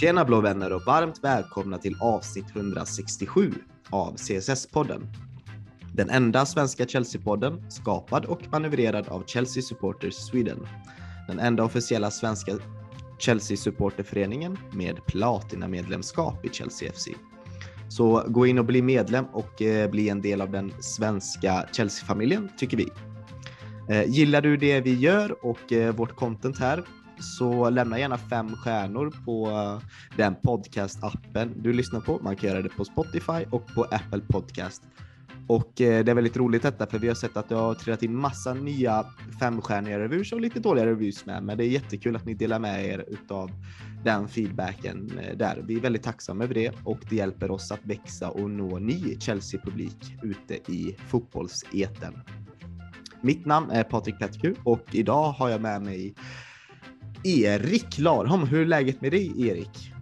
Tjena blå vänner och varmt välkomna till avsnitt 167 av CSS-podden. Den enda svenska Chelsea-podden skapad och manövrerad av Chelsea Supporters Sweden. Den enda officiella svenska Chelsea-supporterföreningen med platinamedlemskap i Chelsea FC. Så gå in och bli medlem och eh, bli en del av den svenska Chelsea-familjen tycker vi. Eh, gillar du det vi gör och eh, vårt content här så lämna gärna fem stjärnor på den podcast-appen du lyssnar på. Man kan göra det på Spotify och på Apple Podcast. Och eh, det är väldigt roligt detta för vi har sett att det har trillat in massa nya femstjärniga reviews och lite dåliga reviews med. Men det är jättekul att ni delar med er utav den feedbacken eh, där. Vi är väldigt tacksamma över det och det hjälper oss att växa och nå ny Chelsea-publik ute i fotbollseten. Mitt namn är Patrik Petku och idag har jag med mig Erik Larholm. Hur är läget med dig Erik?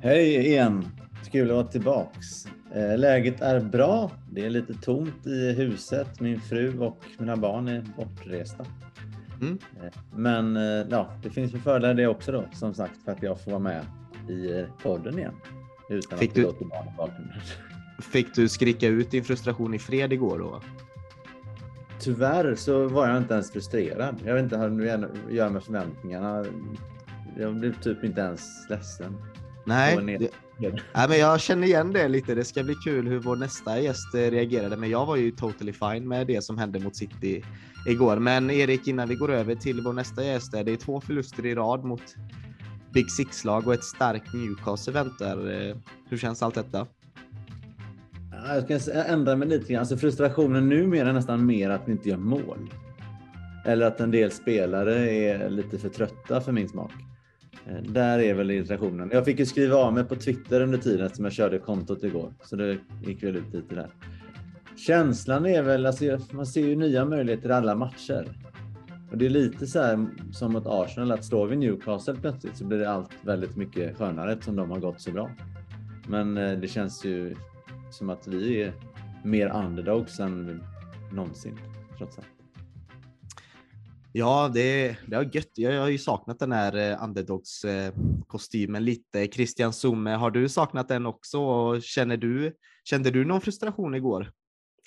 Hej igen! Kul att vara tillbaks. Eh, läget är bra. Det är lite tomt i huset. Min fru och mina barn är bortresta. Mm. Eh, men eh, ja, det finns ju fördelar det också då, som sagt, för att jag får vara med i podden igen. Utan Fick att du... låter barn bakgrunden. Fick du skrika ut din frustration i fred igår då? Tyvärr så var jag inte ens frustrerad. Jag vet inte hur det gör med förväntningarna. Jag blev typ inte ens ledsen. Nej, det, nej, men jag känner igen det lite. Det ska bli kul hur vår nästa gäst eh, reagerade, men jag var ju totally fine med det som hände mot City igår. Men Erik, innan vi går över till vår nästa gäst, det är två förluster i rad mot Big Six-lag och ett starkt Newcastle väntar. Eh, hur känns allt detta? Jag ska ändra mig lite grann. Alltså frustrationen numera är nästan mer att vi inte gör mål. Eller att en del spelare är lite för trötta för min smak. Eh, där är väl irritationen. Jag fick ju skriva av mig på Twitter under tiden eftersom jag körde kontot igår. Så det gick väl ut lite där. Känslan är väl, alltså, man ser ju nya möjligheter i alla matcher. Och det är lite så här som mot Arsenal, att slår vi Newcastle plötsligt så blir det allt väldigt mycket skönare eftersom de har gått så bra. Men eh, det känns ju som att vi är mer underdogs än någonsin trots allt. Ja, det, det är gött. Jag har ju saknat den här eh, underdogs-kostymen lite. Christian Zoome, har du saknat den också? Och känner du, kände du någon frustration igår?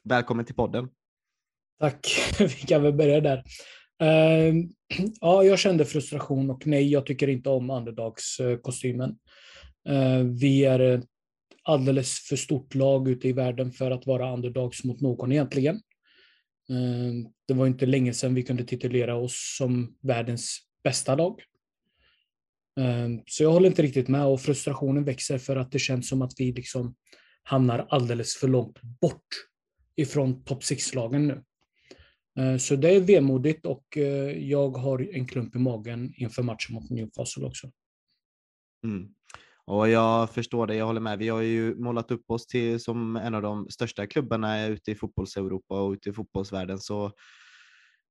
Välkommen till podden. Tack, vi kan väl börja där. Uh, ja, jag kände frustration och nej, jag tycker inte om underdogs-kostymen. Uh, vi är alldeles för stort lag ute i världen för att vara underdogs mot någon egentligen. Eh, det var inte länge sedan vi kunde titulera oss som världens bästa lag. Eh, så jag håller inte riktigt med och frustrationen växer för att det känns som att vi liksom hamnar alldeles för långt bort ifrån topp 6-lagen nu. Eh, så det är vemodigt och jag har en klump i magen inför matchen mot Newcastle också. Mm. Och jag förstår det, jag håller med. Vi har ju målat upp oss till som en av de största klubbarna ute i fotbolls-Europa och ute i fotbollsvärlden. Så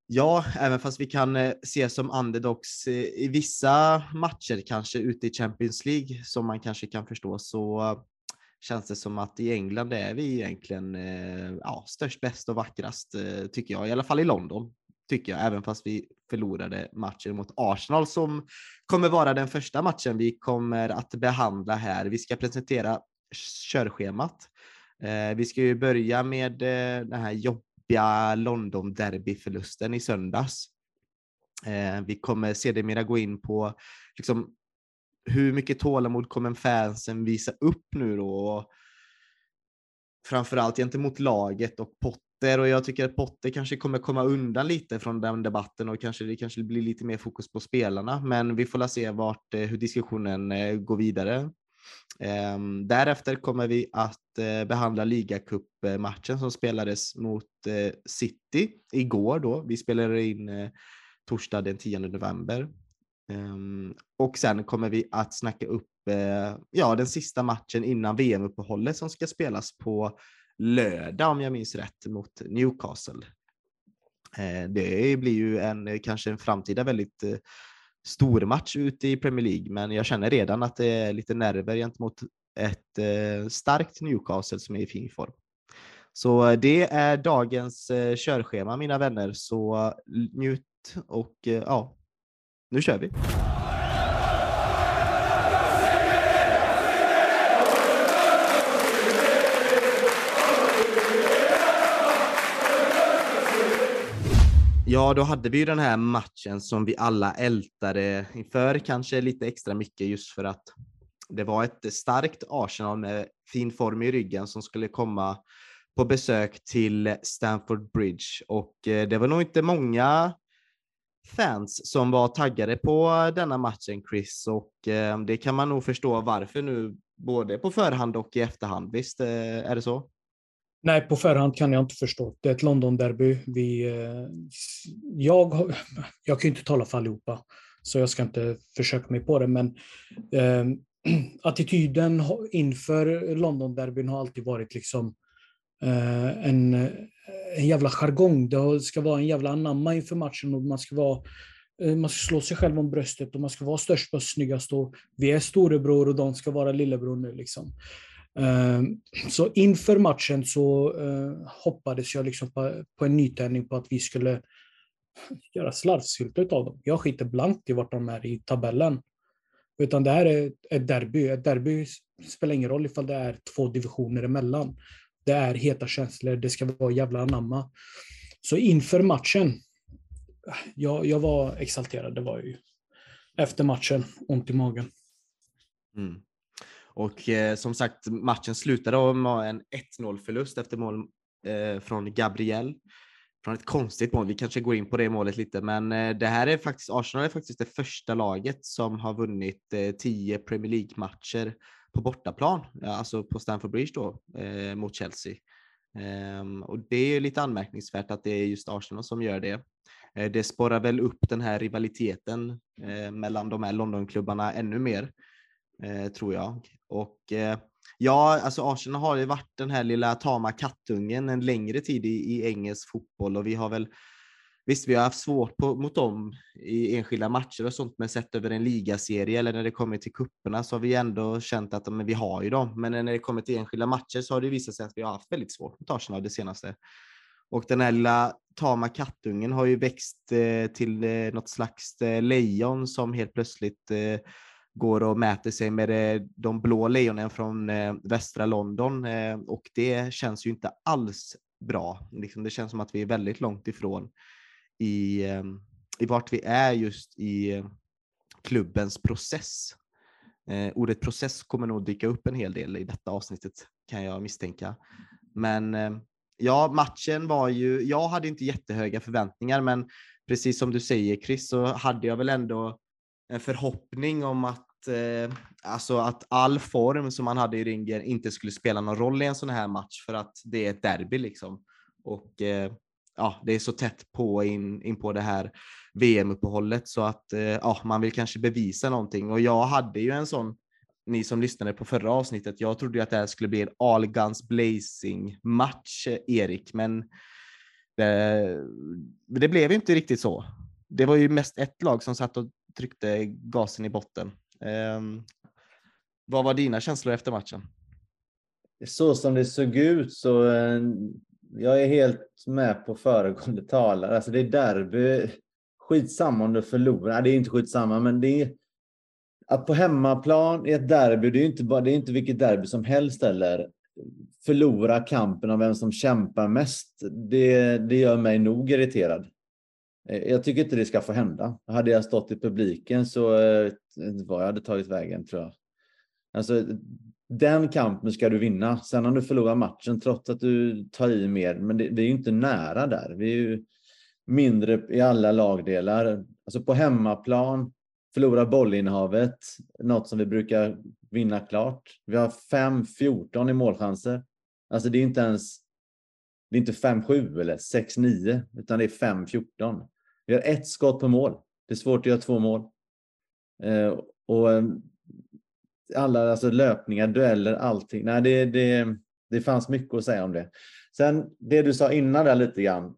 ja, även fast vi kan ses se som underdogs i vissa matcher, kanske ute i Champions League, som man kanske kan förstå, så känns det som att i England är vi egentligen eh, ja, störst, bäst och vackrast, eh, tycker jag, i alla fall i London tycker jag, även fast vi förlorade matchen mot Arsenal som kommer vara den första matchen vi kommer att behandla här. Vi ska presentera körschemat. Eh, vi ska ju börja med eh, den här jobbiga London derbyförlusten i söndags. Eh, vi kommer sedermera gå in på liksom, hur mycket tålamod kommer fansen visa upp nu då? Framförallt gentemot laget och Potter Potter och jag tycker att Potter kanske kommer komma undan lite från den debatten och kanske det kanske blir lite mer fokus på spelarna. Men vi får se vart, eh, hur diskussionen eh, går vidare. Ehm, därefter kommer vi att eh, behandla ligacupmatchen som spelades mot City igår då. Vi spelade in torsdag den 10 november. Ehm, och sen kommer vi att snacka upp ja, den sista matchen innan VM-uppehållet som ska spelas på lördag om jag minns rätt mot Newcastle. Eh, det blir ju en, kanske en framtida väldigt eh, stor match ute i Premier League, men jag känner redan att det är lite nerver gentemot ett eh, starkt Newcastle som är i fin form. Så det är dagens körschema mina vänner, så njut och ja, nu kör vi. Ja, då hade vi ju den här matchen som vi alla ältade inför, kanske lite extra mycket just för att det var ett starkt Arsenal med fin form i ryggen som skulle komma på besök till Stamford Bridge och eh, det var nog inte många fans som var taggade på denna matchen Chris och eh, det kan man nog förstå varför nu både på förhand och i efterhand. Visst eh, är det så? Nej, på förhand kan jag inte förstå. Det är ett London-derby. Vi, eh, jag, jag kan ju inte tala för allihopa, så jag ska inte försöka mig på det, men eh, attityden inför London-derbyn har alltid varit liksom eh, en, eh, en jävla jargong. Det ska vara en jävla anamma inför matchen och man ska vara eh, man ska slå sig själv om bröstet och man ska vara störst och snyggast och vi är storebror och de ska vara lillebror nu liksom. Ehm, så inför matchen så eh, hoppades jag liksom på, på en nytändning på att vi skulle göra slarvsylta av dem. Jag skiter blankt i vart de är i tabellen. Utan det här är ett derby. Ett derby spelar ingen roll ifall det är två divisioner emellan. Det är heta känslor, det ska vara jävla anamma. Så inför matchen, jag, jag var exalterad. Det var ju efter matchen, ont i magen. Mm. Och eh, som sagt, matchen slutade med en 1-0 förlust efter mål eh, från Gabriel. Från ett konstigt mål, vi kanske går in på det målet lite, men eh, det här är faktiskt, Arsenal är faktiskt det första laget som har vunnit 10 eh, Premier League-matcher på bortaplan, alltså på Stamford Bridge då, eh, mot Chelsea. Ehm, och det är lite anmärkningsvärt att det är just Arsenal som gör det. Eh, det sporrar väl upp den här rivaliteten eh, mellan de här Londonklubbarna ännu mer eh, Eh, tror jag. Och eh, ja, alltså Arsenal har ju varit den här lilla tama kattungen en längre tid i, i engelsk fotboll och vi har väl Visst, vi har haft svårt på, mot dem i enskilda matcher och sånt, men sett över en ligaserie eller när det kommer till kupperna så har vi ändå känt att men vi har ju dem. Men när det kommer till enskilda matcher så har det visat sig att vi har haft väldigt svårt mot Arsenal det senaste. Och den här lilla tama kattungen har ju växt eh, till eh, något slags eh, lejon som helt plötsligt eh, går och mäter sig med eh, de blå lejonen från eh, västra London eh, och det känns ju inte alls bra. Liksom, det känns som att vi är väldigt långt ifrån i, i vart vi är just i klubbens process. Ordet process kommer nog dyka upp en hel del i detta avsnittet kan jag misstänka. Men ja, matchen var ju, jag hade inte jättehöga förväntningar, men precis som du säger Chris så hade jag väl ändå en förhoppning om att, eh, alltså att all form som man hade i ringen inte skulle spela någon roll i en sån här match för att det är ett derby liksom. Och eh, ja, det är så tätt på in, in på det här VM-uppehållet så att eh, ja, man vill kanske bevisa någonting. Och jag hade ju en sån, ni som lyssnade på förra avsnittet, jag trodde ju att det här skulle bli en all guns blazing match, eh, Erik, men det, det blev inte riktigt så. Det var ju mest ett lag som satt och tryckte gasen i botten. Eh, vad var dina känslor efter matchen? Så som det såg ut så eh, jag är helt med på föregående talare. Alltså det är derby. Skitsamma om du förlorar. Det är inte skitsamma, men det är att på hemmaplan i ett derby, det är inte bara, det är inte vilket derby som helst heller. Förlora kampen om vem som kämpar mest, det, det gör mig nog irriterad. Eh, jag tycker inte det ska få hända. Hade jag stått i publiken så eh, var jag hade tagit vägen tror jag. Alltså, den kampen ska du vinna. Sen om du förlorar matchen trots att du tar i mer, men det, vi är ju inte nära där. Vi är ju mindre i alla lagdelar. Alltså på hemmaplan, förlora bollinnehavet, något som vi brukar vinna klart. Vi har 5-14 i målchanser. Alltså det är inte ens det är inte 5-7 eller 6-9, utan det är 5-14. Vi har ett skott på mål. Det är svårt att göra två mål. Eh, och eh, alla alltså löpningar, dueller, allting. Nej, det, det, det fanns mycket att säga om det. Sen det du sa innan där lite grann.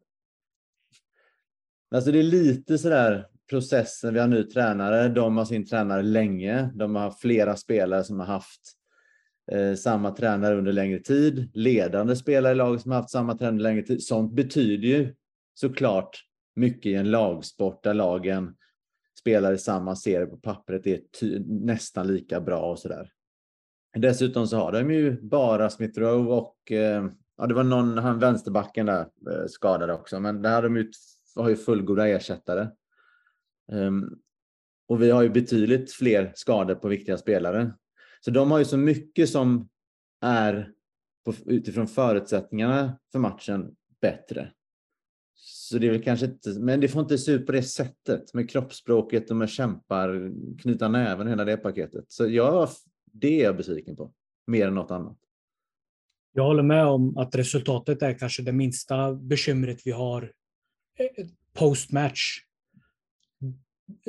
Alltså det är lite sådär processen. Vi har ny tränare. De har sin tränare länge. De har flera spelare som har haft eh, samma tränare under längre tid. Ledande spelare i laget som har haft samma tränare under längre tid. Sånt betyder ju såklart mycket i en lagsport där lagen spelar i samma serie på pappret är nästan lika bra och sådär. Dessutom så har de ju bara Smith Rowe och eh, ja, det var någon, han vänsterbacken där eh, skadade också, men där har de ju har ju fullgoda ersättare. Um, och vi har ju betydligt fler skador på viktiga spelare. Så de har ju så mycket som är på, utifrån förutsättningarna för matchen bättre. Så det är väl kanske inte, men det får inte se ut på det sättet med kroppsspråket och med kämpar, knyta näven, hela det paketet. Så jag, det är jag besviken på, mer än något annat. Jag håller med om att resultatet är kanske det minsta bekymret vi har eh, postmatch.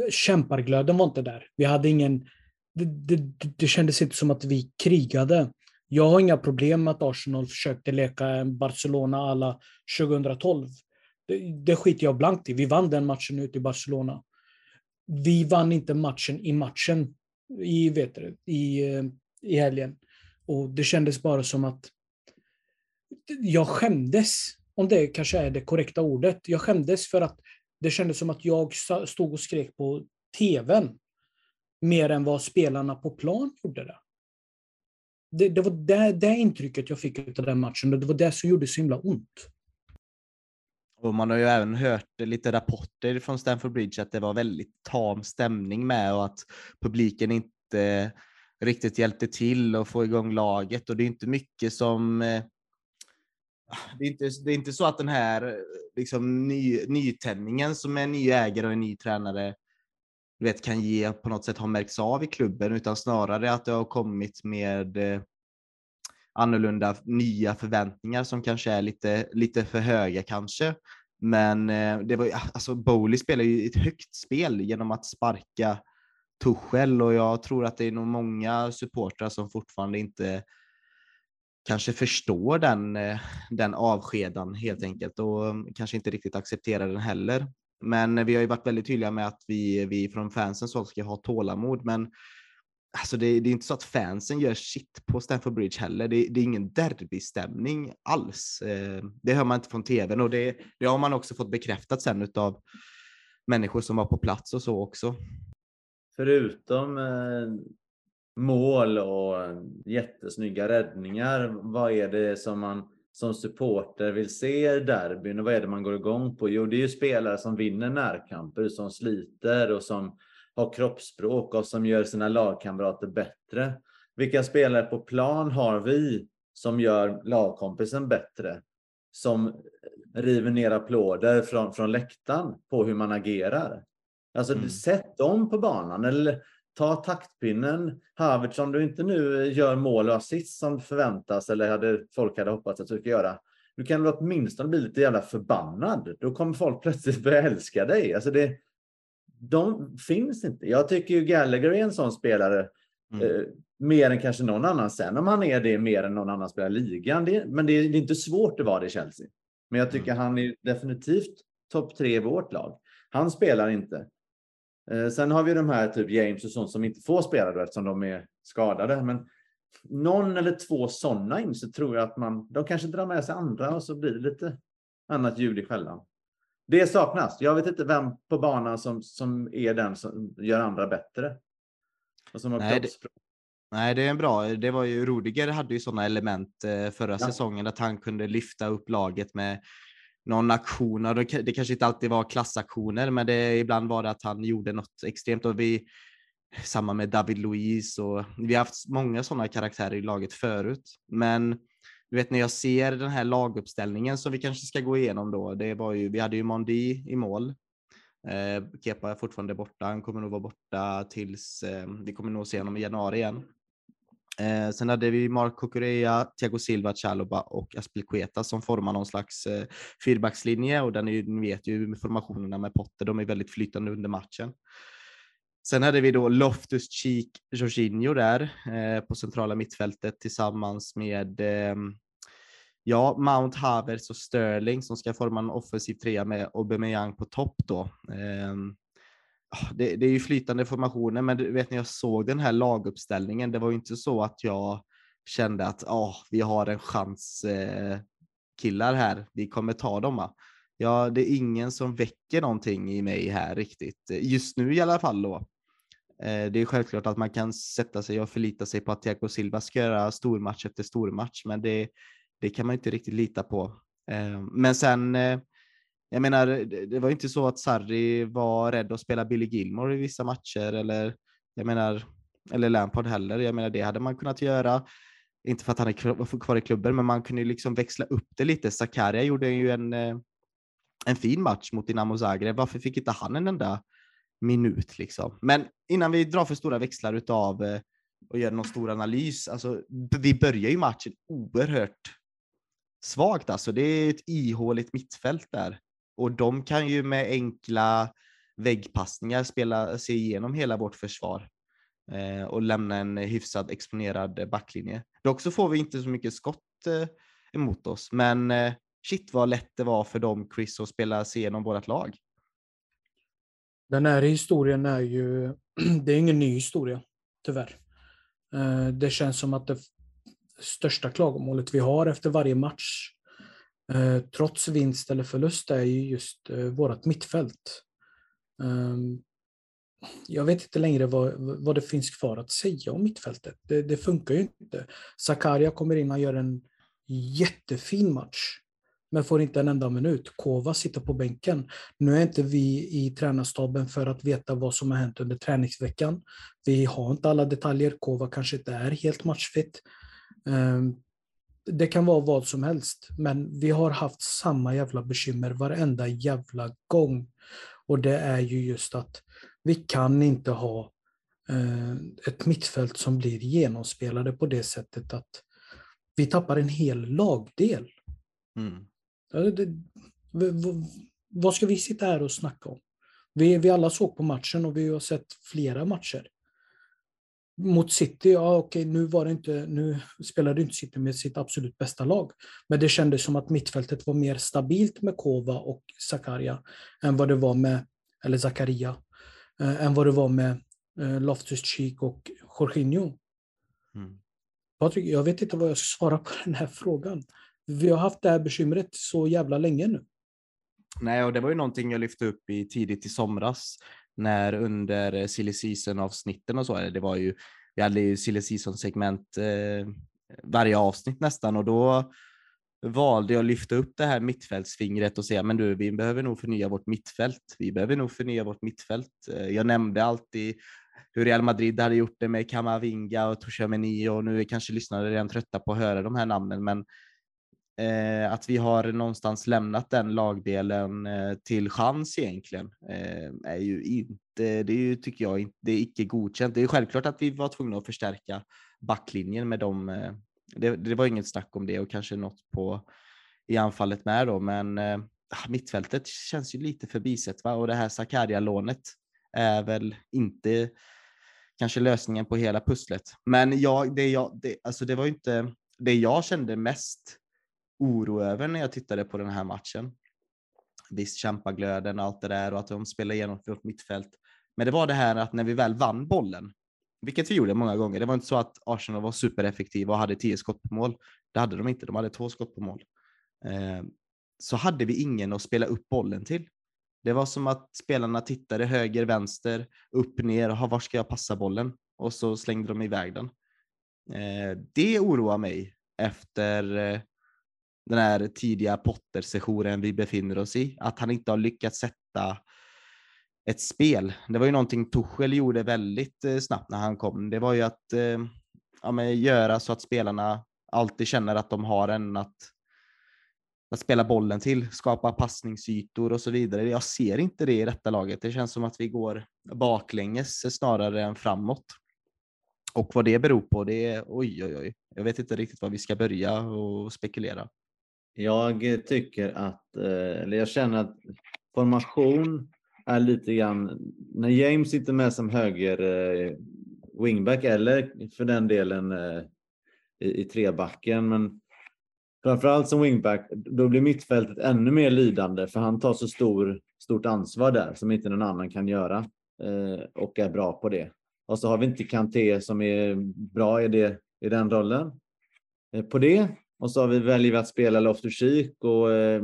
Kämparglöden var inte där. Vi hade ingen... Det, det, det kändes inte som att vi krigade. Jag har inga problem med att Arsenal försökte leka en Barcelona alla 2012. Det, det skiter jag blankt i. Vi vann den matchen ute i Barcelona. Vi vann inte matchen i matchen i, vet du, i, eh, i helgen. Och det kändes bara som att jag skämdes, om det kanske är det korrekta ordet. Jag skämdes för att det kändes som att jag stod och skrek på tvn mer än vad spelarna på plan gjorde det. Det, det var det, det intrycket jag fick av den matchen och det var det som gjorde så himla ont. Och man har ju även hört lite rapporter från Stamford Bridge att det var väldigt tam stämning med och att publiken inte riktigt hjälpte till att få igång laget och det är inte mycket som eh, det är, inte, det är inte så att den här liksom, ny, nytändningen som är ny ägare och en ny tränare vet, kan ge på något sätt har märkts av i klubben, utan snarare att det har kommit med eh, annorlunda nya förväntningar som kanske är lite, lite för höga kanske. Men eh, det var ah, alltså Bowley spelar ju ett högt spel genom att sparka Tuchel och jag tror att det är nog många supportrar som fortfarande inte kanske förstår den, eh, den avskedan helt enkelt och mm, kanske inte riktigt accepterar den heller. Men vi har ju varit väldigt tydliga med att vi, vi från fansens håll ska ha tålamod, men alltså det, det, är inte så att fansen gör shit på Stamford Bridge heller. Det, det är ingen derbystämning alls. Eh, det hör man inte från tvn och det, det har man också fått bekräftat sen av människor som var på plats och så också. Förutom eh, mål och eh, jättesnygga räddningar. Vad är det som man som supporter vill se derbyn och vad är det man går igång på? Jo, det är ju spelare som vinner närkamper, som sliter och som har kroppsspråk och som gör sina lagkamrater bättre. Vilka spelare på plan har vi som gör lagkompisen bättre? Som river ner applåder från, från läktaren på hur man agerar. Alltså mm. sätt dem på banan eller ta taktpinnen. Havertz, om du inte nu gör mål och assist som förväntas eller hade, folk hade hoppats att du ska göra. Du kan väl åtminstone bli lite jävla förbannad. Då kommer folk plötsligt börja älska dig. Alltså det, de finns inte. Jag tycker ju Gallagher är en sån spelare. Mm. Eh, mer än kanske någon annan sen. Om han är det mer än någon annan spelare i ligan. Det, men det, det, är inte svårt att vara det i Chelsea. Men jag tycker mm. han är definitivt topp tre i vårt lag. Han spelar inte. Eh, sen har vi de här typ James och sånt som inte får spela då, eftersom de är skadade. Men någon eller två sådana in så tror jag att man, de kanske drar med sig andra och så blir det lite annat ljud i skällan. Det saknas. Jag vet inte vem på banan som, som är den som gör andra bättre. Och som har Nej, det, nej, det är en bra. Det var ju Rudiger hade ju sådana element eh, förra ja. säsongen att han kunde lyfta upp laget med någon aktion. Och det, kanske inte alltid var klassaktioner, men det, ibland var det att han gjorde något extremt. Och vi, samma med David Luiz och vi har haft många sådana karaktärer i laget förut. Men du vet när jag ser den här laguppställningen som vi kanske ska gå igenom då. Det var ju, vi hade ju Mondi i mål. Eh, Kepa är fortfarande borta. Han kommer nog vara borta tills eh, vi kommer nog se honom i januari igen. Eh, sen hade vi Mark Cucurella, Thiago Silva, Chaloba och Aspilqueta som formar någon slags eh, fyrbackslinje och den är ju, ni vet ju formationerna med Potter, de är väldigt flytande under matchen. Sen hade vi då Loftus Cheek Jorginho där eh, på centrala mittfältet tillsammans med eh, ja, Mount Havertz och Sterling som ska forma en offensiv trea med Aubameyang på topp då. Eh, Ah, det, det, är ju flytande formationer, men du vet när jag såg den här laguppställningen, det var ju inte så att jag kände att oh, vi har en chans eh, killar här, vi kommer ta dem. Va? Ja, det är ingen som väcker någonting i mig här riktigt, just nu i alla fall då. Eh, det är självklart att man kan sätta sig och förlita sig på att Thiago Silva ska göra stormatch efter stormatch, men det, det kan man inte riktigt lita på. Eh, men sen eh, jag menar, det var inte så att Sarri var rädd att spela Billy Gilmore i vissa matcher eller jag menar, eller Lampard heller. Jag menar, det hade man kunnat göra. Inte för att han är kvar i klubben, men man kunde ju liksom växla upp det lite. Zakaria gjorde ju en, eh, en fin match mot Dinamo Zagreb. Varför fick inte han en enda minut liksom? Men innan vi drar för stora växlar utav eh, och gör någon stor analys, alltså vi börjar ju matchen oerhört svagt alltså. Det är ett ihåligt mittfält där och de kan ju med enkla väggpassningar spela sig igenom hela vårt försvar eh, och lämna en hyfsad exponerad backlinje. Dock så får vi inte så mycket skott eh, emot oss, men eh, shit vad lätt det var för dem, Chris, att spela sig igenom vårt lag. Den här historien är ju, det är ingen ny historia, tyvärr. Eh, det känns som att det största klagomålet vi har efter varje match, Eh, trots vinst eller förlust, är ju just eh, vårt mittfält. Ehm, jag vet inte längre vad, vad det finns kvar att säga om mittfältet. Det, det funkar ju inte. Zakaria kommer in och gör en jättefin match, men får inte en enda minut. Kova sitter på bänken. Nu är inte vi i tränarstaben för att veta vad som har hänt under träningsveckan. Vi har inte alla detaljer. Kova kanske inte är helt matchfit. Ehm, det kan vara vad som helst, men vi har haft samma jävla bekymmer varenda jävla gång. Och det är ju just att vi kan inte ha eh, ett mittfält som blir genomspelade på det sättet att vi tappar en hel lagdel. Mm. vad ska vi sitta här och snacka om? Vi, vi alla såg på matchen och vi har sett flera matcher. Mot City, ja okej, nu, var det inte, nu spelade inte City med sitt absolut bästa lag. Men det kändes som att mittfältet var mer stabilt med Kova och Zakaria än vad det var med, eller Zakaria, eh, än vad det var med eh, Loftus-Cheek och Jorginho. Mm. Patrik, jag vet inte vad jag ska svara på den här frågan. Vi har haft det här bekymret så jävla länge nu. Nej, och det var ju någonting jag lyfte upp i tidigt i somras när under eh, silly season avsnitten och så, det var ju, vi hade ju silly season segment eh, varje avsnitt nästan och då valde jag att lyfta upp det här mittfältsfingret och säga, men du, vi behöver nog förnya vårt mittfält. Vi behöver nog förnya vårt mittfält. Eh, jag nämnde alltid hur Real Madrid hade gjort det med Camavinga och Tchouameni och nu är kanske lyssnare redan trötta på att höra de här namnen, men eh, att vi har någonstans lämnat den lagdelen eh, till chans egentligen eh, är ju inte, det är ju, tycker jag, det är icke godkänt. Det är självklart att vi var tvungna att förstärka backlinjen med dem. Eh, det, det, var inget snack om det och kanske något på i anfallet med då, men eh, ah, mittfältet känns ju lite förbisett va? och det här Zakaria-lånet är väl inte kanske lösningen på hela pusslet. Men jag, det, jag, det, alltså det var ju inte det jag kände mest oro över när jag tittade på den här matchen. Visst, kämpaglöden och allt det där och att de spelar igenom vårt mittfält. Men det var det här att när vi väl vann bollen, vilket vi gjorde många gånger, det var inte så att Arsenal var supereffektiva och hade tio skott på mål. Det hade de inte, de hade två skott på mål. Eh, så hade vi ingen att spela upp bollen till. Det var som att spelarna tittade höger, vänster, upp, ner, och var ska jag passa bollen? Och så slängde de iväg den. Eh, det oroar mig efter eh, den här tidiga Potter-sessionen vi befinner oss i. Att han inte har lyckats sätta ett spel. Det var ju någonting Tuchel gjorde väldigt eh, snabbt när han kom. Det var ju att eh, ja, men göra så att spelarna alltid känner att de har en att, att spela bollen till, skapa passningsytor och så vidare. Jag ser inte det i detta laget. Det känns som att vi går baklänges snarare än framåt. Och vad det beror på, det är oj, oj, oj. Jag vet inte riktigt var vi ska börja och spekulera. Jag tycker att, eh, eller jag känner att formation är lite grann, när James sitter med som höger eh, wingback eller för den delen eh, i, i trebacken, men framförallt som wingback, då blir mittfältet ännu mer lidande för han tar så stor, stort ansvar där som inte någon annan kan göra och är bra på det. Och så har vi inte Kanté som är bra i, det, i den rollen. På det och så har vi väljer att spela Loftus-Cheek och eh,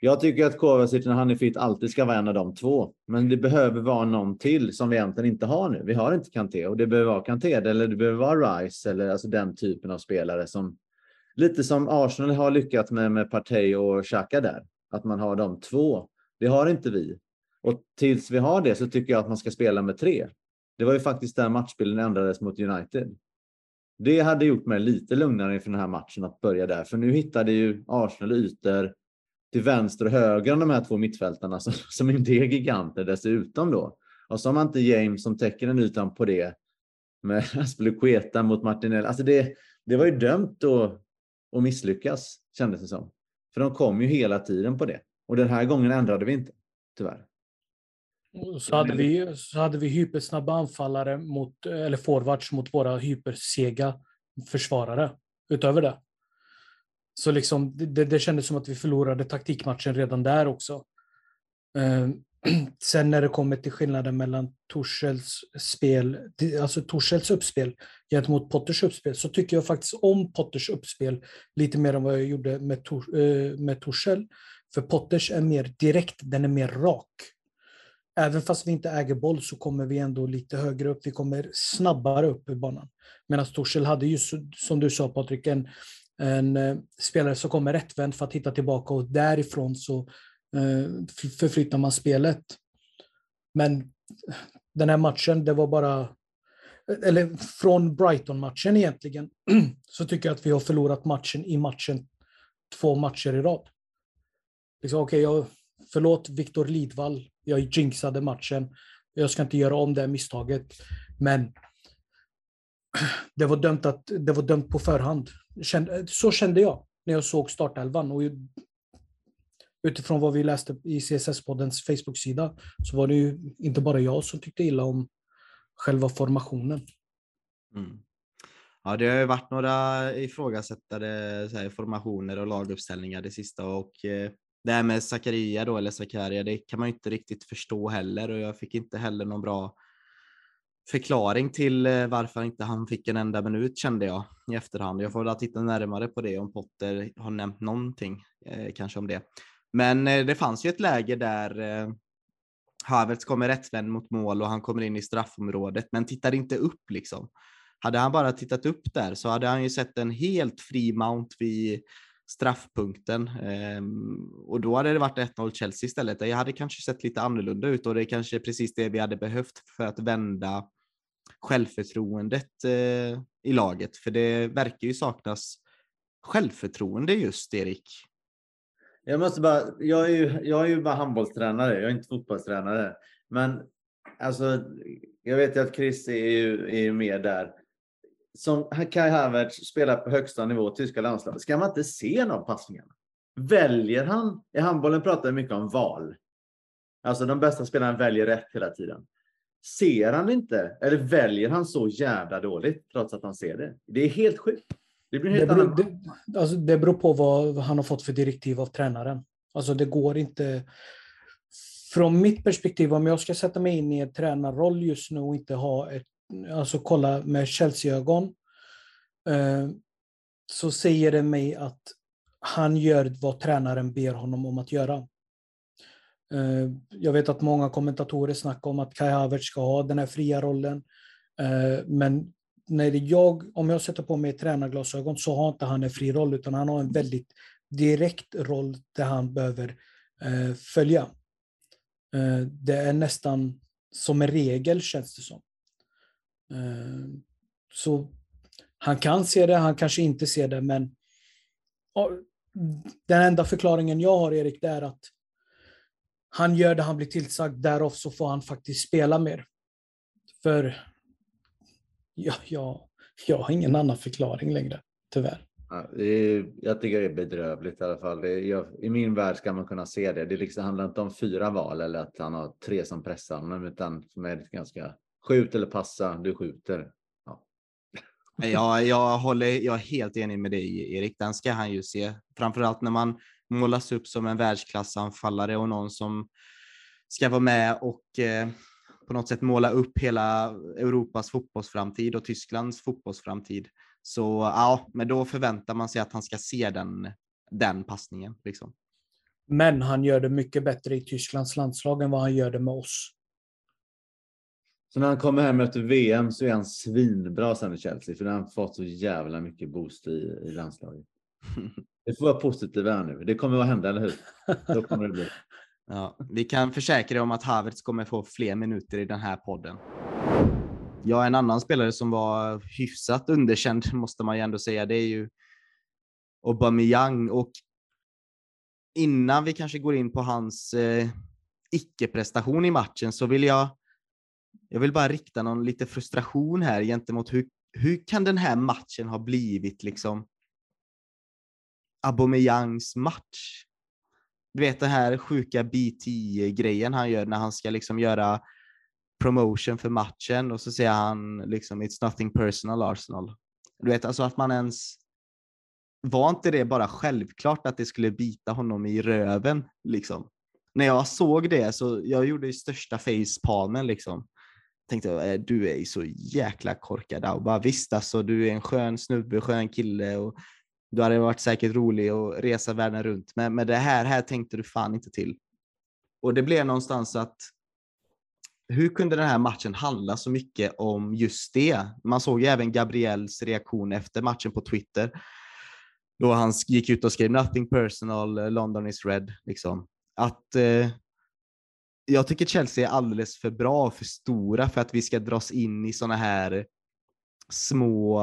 jag tycker att Kovacic när han är fit alltid ska vara en av de två. Men det behöver vara någon till som vi egentligen inte har nu. Vi har inte Kanté och det behöver vara Kanté eller det behöver vara Rice eller alltså den typen av spelare som lite som Arsenal har lyckats med med Partey och Xhaka där. att man har de två. Det har inte vi. Och tills vi har det så tycker jag att man ska spela med tre. Det var ju faktiskt där matchbilden ändrades mot United. Det hade gjort mig lite lugnare inför den här matchen att börja där, för nu hittade ju Arsenal ytor till vänster och höger om de här två mittfältarna som, som inte är giganter dessutom då. Och så har man inte James som täcker den ytan på det med Aspelekueta mot Martinelli. Alltså det, det var ju dömt att, att misslyckas kändes det som. För de kom ju hela tiden på det. Och den här gången ändrade vi inte, tyvärr. Så hade vi, så hade vi hypersnabba anfallare mot, eller forwards mot våra hypersega försvarare utöver det. Så liksom, det, det kändes som att vi förlorade taktikmatchen redan där också. Eh, sen när det kommer till skillnaden mellan Torshälls spel, alltså Torshälls uppspel gentemot Potters uppspel, så tycker jag faktiskt om Potters uppspel lite mer än vad jag gjorde med, Tor, eh, med Torshäll. För Potters är mer direkt, den är mer rak. Även fast vi inte äger boll så kommer vi ändå lite högre upp. Vi kommer snabbare upp i banan. Medan Torshäll hade ju, som du sa Patrik, en, en eh, spelare som kommer rättvänd för att hitta tillbaka och därifrån så eh, förflyttar man spelet. Men den här matchen, det var bara... Eh, eller från Brighton-matchen egentligen, så tycker jag att vi har förlorat matchen i matchen två matcher i rad. Liksom, okay, jag, förlåt Viktor Lidvall, jag jinxade matchen. Jag ska inte göra om det misstaget. Men det var dömt, att, det var dömt på förhand. Så kände jag när jag såg startelvan. Och utifrån vad vi läste i CSS-poddens Facebook-sida så var det ju inte bara jag som tyckte illa om själva formationen. Mm. Ja, det har ju varit några ifrågasättade här, formationer och laguppställningar det sista och eh, det här med Zakaria då, eller Zakaria, det kan man ju inte riktigt förstå heller och jag fick inte heller någon bra förklaring till eh, varför inte han fick en enda minut kände jag i efterhand. Jag får väl titta närmare på det om Potter har nämnt någonting eh, kanske om det. Men eh, det fanns ju ett läge där eh, Havertz kommer rättvänd mot mål och han kommer in i straffområdet men tittar inte upp liksom. Hade han bara tittat upp där så hade han ju sett en helt fri Mount vid straffpunkten ehm, och då hade det varit 1-0 Chelsea istället. Det hade kanske sett lite annorlunda ut och det är kanske precis det vi hade behövt för att vända självförtroendet eh, i laget. För det verkar ju saknas självförtroende just, Erik. Jag måste bara, jag är ju, jag är ju bara handbollstränare, jag är inte fotbollstränare. Men alltså, jag vet ju att Chris är ju, är ju med där som Kai Havertz spelar på högsta nivå i tyska landslaget, ska man inte se någon passningarna? Väljer han? I handbollen pratar vi mycket om val. Alltså de bästa spelarna väljer rätt hela tiden. Ser han inte? Eller väljer han så jävla dåligt trots att han ser det? Det är helt sjukt. Det, blir helt det, beror, det, alltså det beror på vad han har fått för direktiv av tränaren. Alltså det går inte... Från mitt perspektiv, om jag ska sätta mig in i en tränarroll just nu och inte ha ett alltså kolla med Chelsea-ögon, eh, så säger det mig att han gör vad tränaren ber honom om att göra. Eh, jag vet att många kommentatorer snackar om att Kai Havertz ska ha den här fria rollen. Eh, men när jag, om jag sätter på mig tränarglasögon så har inte han en fri roll utan han har en väldigt direkt roll där han behöver följa. Det är nästan som en regel känns det som. Eh, så han kan se det, han kanske inte ser det, men den enda förklaringen jag har, Erik, det är att han gör det han blir tillsagd, därav så får han faktiskt spela mer. För ja, ja, jag har ingen annan förklaring längre, tyvärr. Ja, är, jag tycker det är bedrövligt i alla fall. Är, jag, I min värld ska man kunna se det. Det liksom handlar inte om fyra val eller att han har tre som pressar honom, utan för mig är det ganska Skjut eller passa, du skjuter. Ja. Jag, jag, håller, jag är helt enig med dig Erik, den ska han ju se. Framförallt när man målas upp som en världsklassanfallare och någon som ska vara med och eh, på något sätt måla upp hela Europas fotbollsframtid och Tysklands fotbollsframtid. Så ja, men då förväntar man sig att han ska se den, den passningen. Liksom. Men han gör det mycket bättre i Tysklands landslag än vad han gör det med oss. Så när han kommer hem efter VM så är han svinbra sen i Chelsea, för han har fått så jävla mycket boost i, i landslaget. Det får vara positivt här nu. Det kommer att hända, eller hur? Då kommer det bli. Ja, vi kan försäkra om att Havertz kommer få fler minuter i den här podden. Ja, en annan spelare som var hyfsat underkänd måste man ju ändå säga, det är ju Aubameyang och innan vi kanske går in på hans eh, icke-prestation i matchen så vill jag jag vill bara rikta någon lite frustration här gentemot hur, hur kan den här matchen ha blivit liksom Aubameyangs match? Du vet den här sjuka B-10-grejen han gör när han ska liksom göra promotion för matchen och så säger han liksom it's nothing personal Arsenal. Du vet alltså att man ens var inte det bara självklart att det skulle bita honom i röven liksom? När jag såg det så jag gjorde ju största facepalmen liksom. Tänkte jag, äh, du är ju så jäkla korkad och bara visst alltså du är en skön snubbe, skön kille och du hade varit säkert rolig att resa världen runt. Men men det här, här tänkte du fan inte till. Och det blev någonstans att hur kunde den här matchen handla så mycket om just det? Man såg ju även Gabriels reaktion efter matchen på Twitter. Då han gick ut och skrev “Nothing personal, London is red”. Liksom. Att eh, jag tycker Chelsea är alldeles för bra och för stora för att vi ska dras in i sådana här små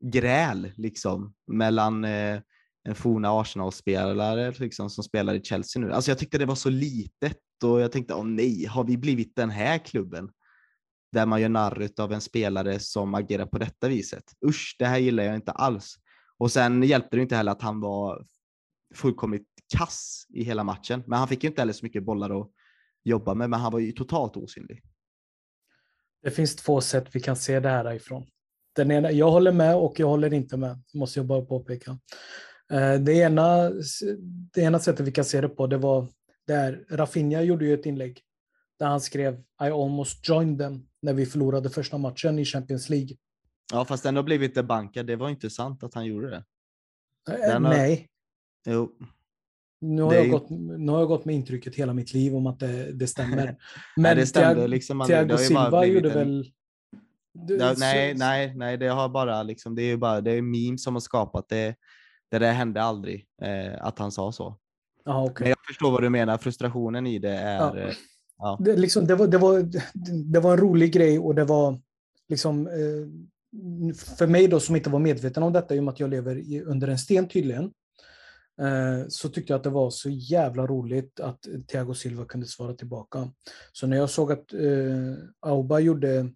gräl liksom mellan eh, en forna Arsenal-spelare liksom, som spelar i Chelsea nu. Alltså jag tyckte det var så litet och jag tänkte, åh nej, har vi blivit den här klubben? Där man gör narr av en spelare som agerar på detta viset. Usch, det här gillar jag inte alls. Och sen hjälpte det inte heller att han var fullkomligt kass i hela matchen. Men han fick ju inte heller så mycket bollar att jobba med, men han var ju totalt osynlig. Det finns två sätt vi kan se det här ifrån. Den ena, jag håller med och jag håller inte med, måste jag bara påpeka. Eh, det ena, det ena sättet vi kan se det på, det var där Rafinha gjorde ju ett inlägg där han skrev I almost joined them när vi förlorade första matchen i Champions League. Ja, fast den har blivit debankad. Det var inte sant att han gjorde det. Eh, har... Nej. Jo. Nu har, jag ju... gått, nu har jag gått med intrycket hela mitt liv om att det, det stämmer. Men det stämde, liksom, Thiago Silva gjorde en... väl det, nej, nej, nej, det har bara liksom, det är ju bara, det är meme som har skapat det. Det där hände aldrig, eh, att han sa så. Aha, okay. Men jag förstår vad du menar, frustrationen i det är... Ja. Eh, ja. Det, liksom, det, var, det, var, det var en rolig grej och det var liksom... Eh, för mig då som inte var medveten om detta, i och med att jag lever i, under en sten tydligen, Eh, så tyckte jag att det var så jävla roligt att Thiago Silva kunde svara tillbaka. Så när jag såg att eh, Auba gjorde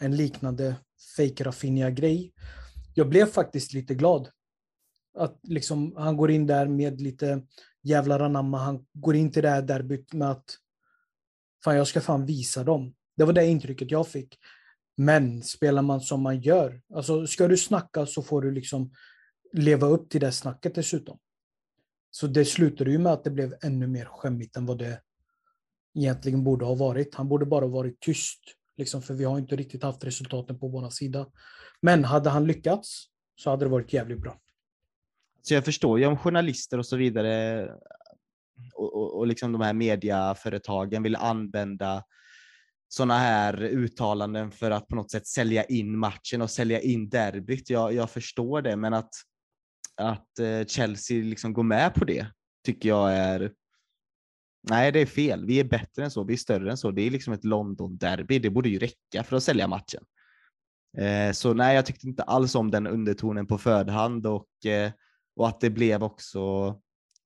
en liknande fake Rafinha-grej. Jag blev faktiskt lite glad. Att liksom, han går in där med lite jävlar anamma. Han går in till det här derbyt med att fan, jag ska fan visa dem. Det var det intrycket jag fick. Men spelar man som man gör, alltså ska du snacka så får du liksom leva upp till det snacket dessutom. Så det slutade ju med att det blev ännu mer skämmigt än vad det egentligen borde ha varit. Han borde bara varit tyst Liksom, för vi har inte riktigt haft resultaten på vår sida. Men hade han lyckats så hade det varit jävligt bra. Så jag förstår ju om journalister och så vidare och, och, och liksom de här mediaföretagen vill använda sådana här uttalanden för att på något sätt sälja in matchen och sälja in derbyt. Jag, jag förstår det, men att, att eh, Chelsea liksom går med på det tycker jag är Nej, det är fel. Vi är bättre än så. Vi är större än så. Det är liksom ett London-derby. Det borde ju räcka för att sälja matchen. Eh, så nej, jag tyckte inte alls om den undertonen på förhand och, eh, och att det blev också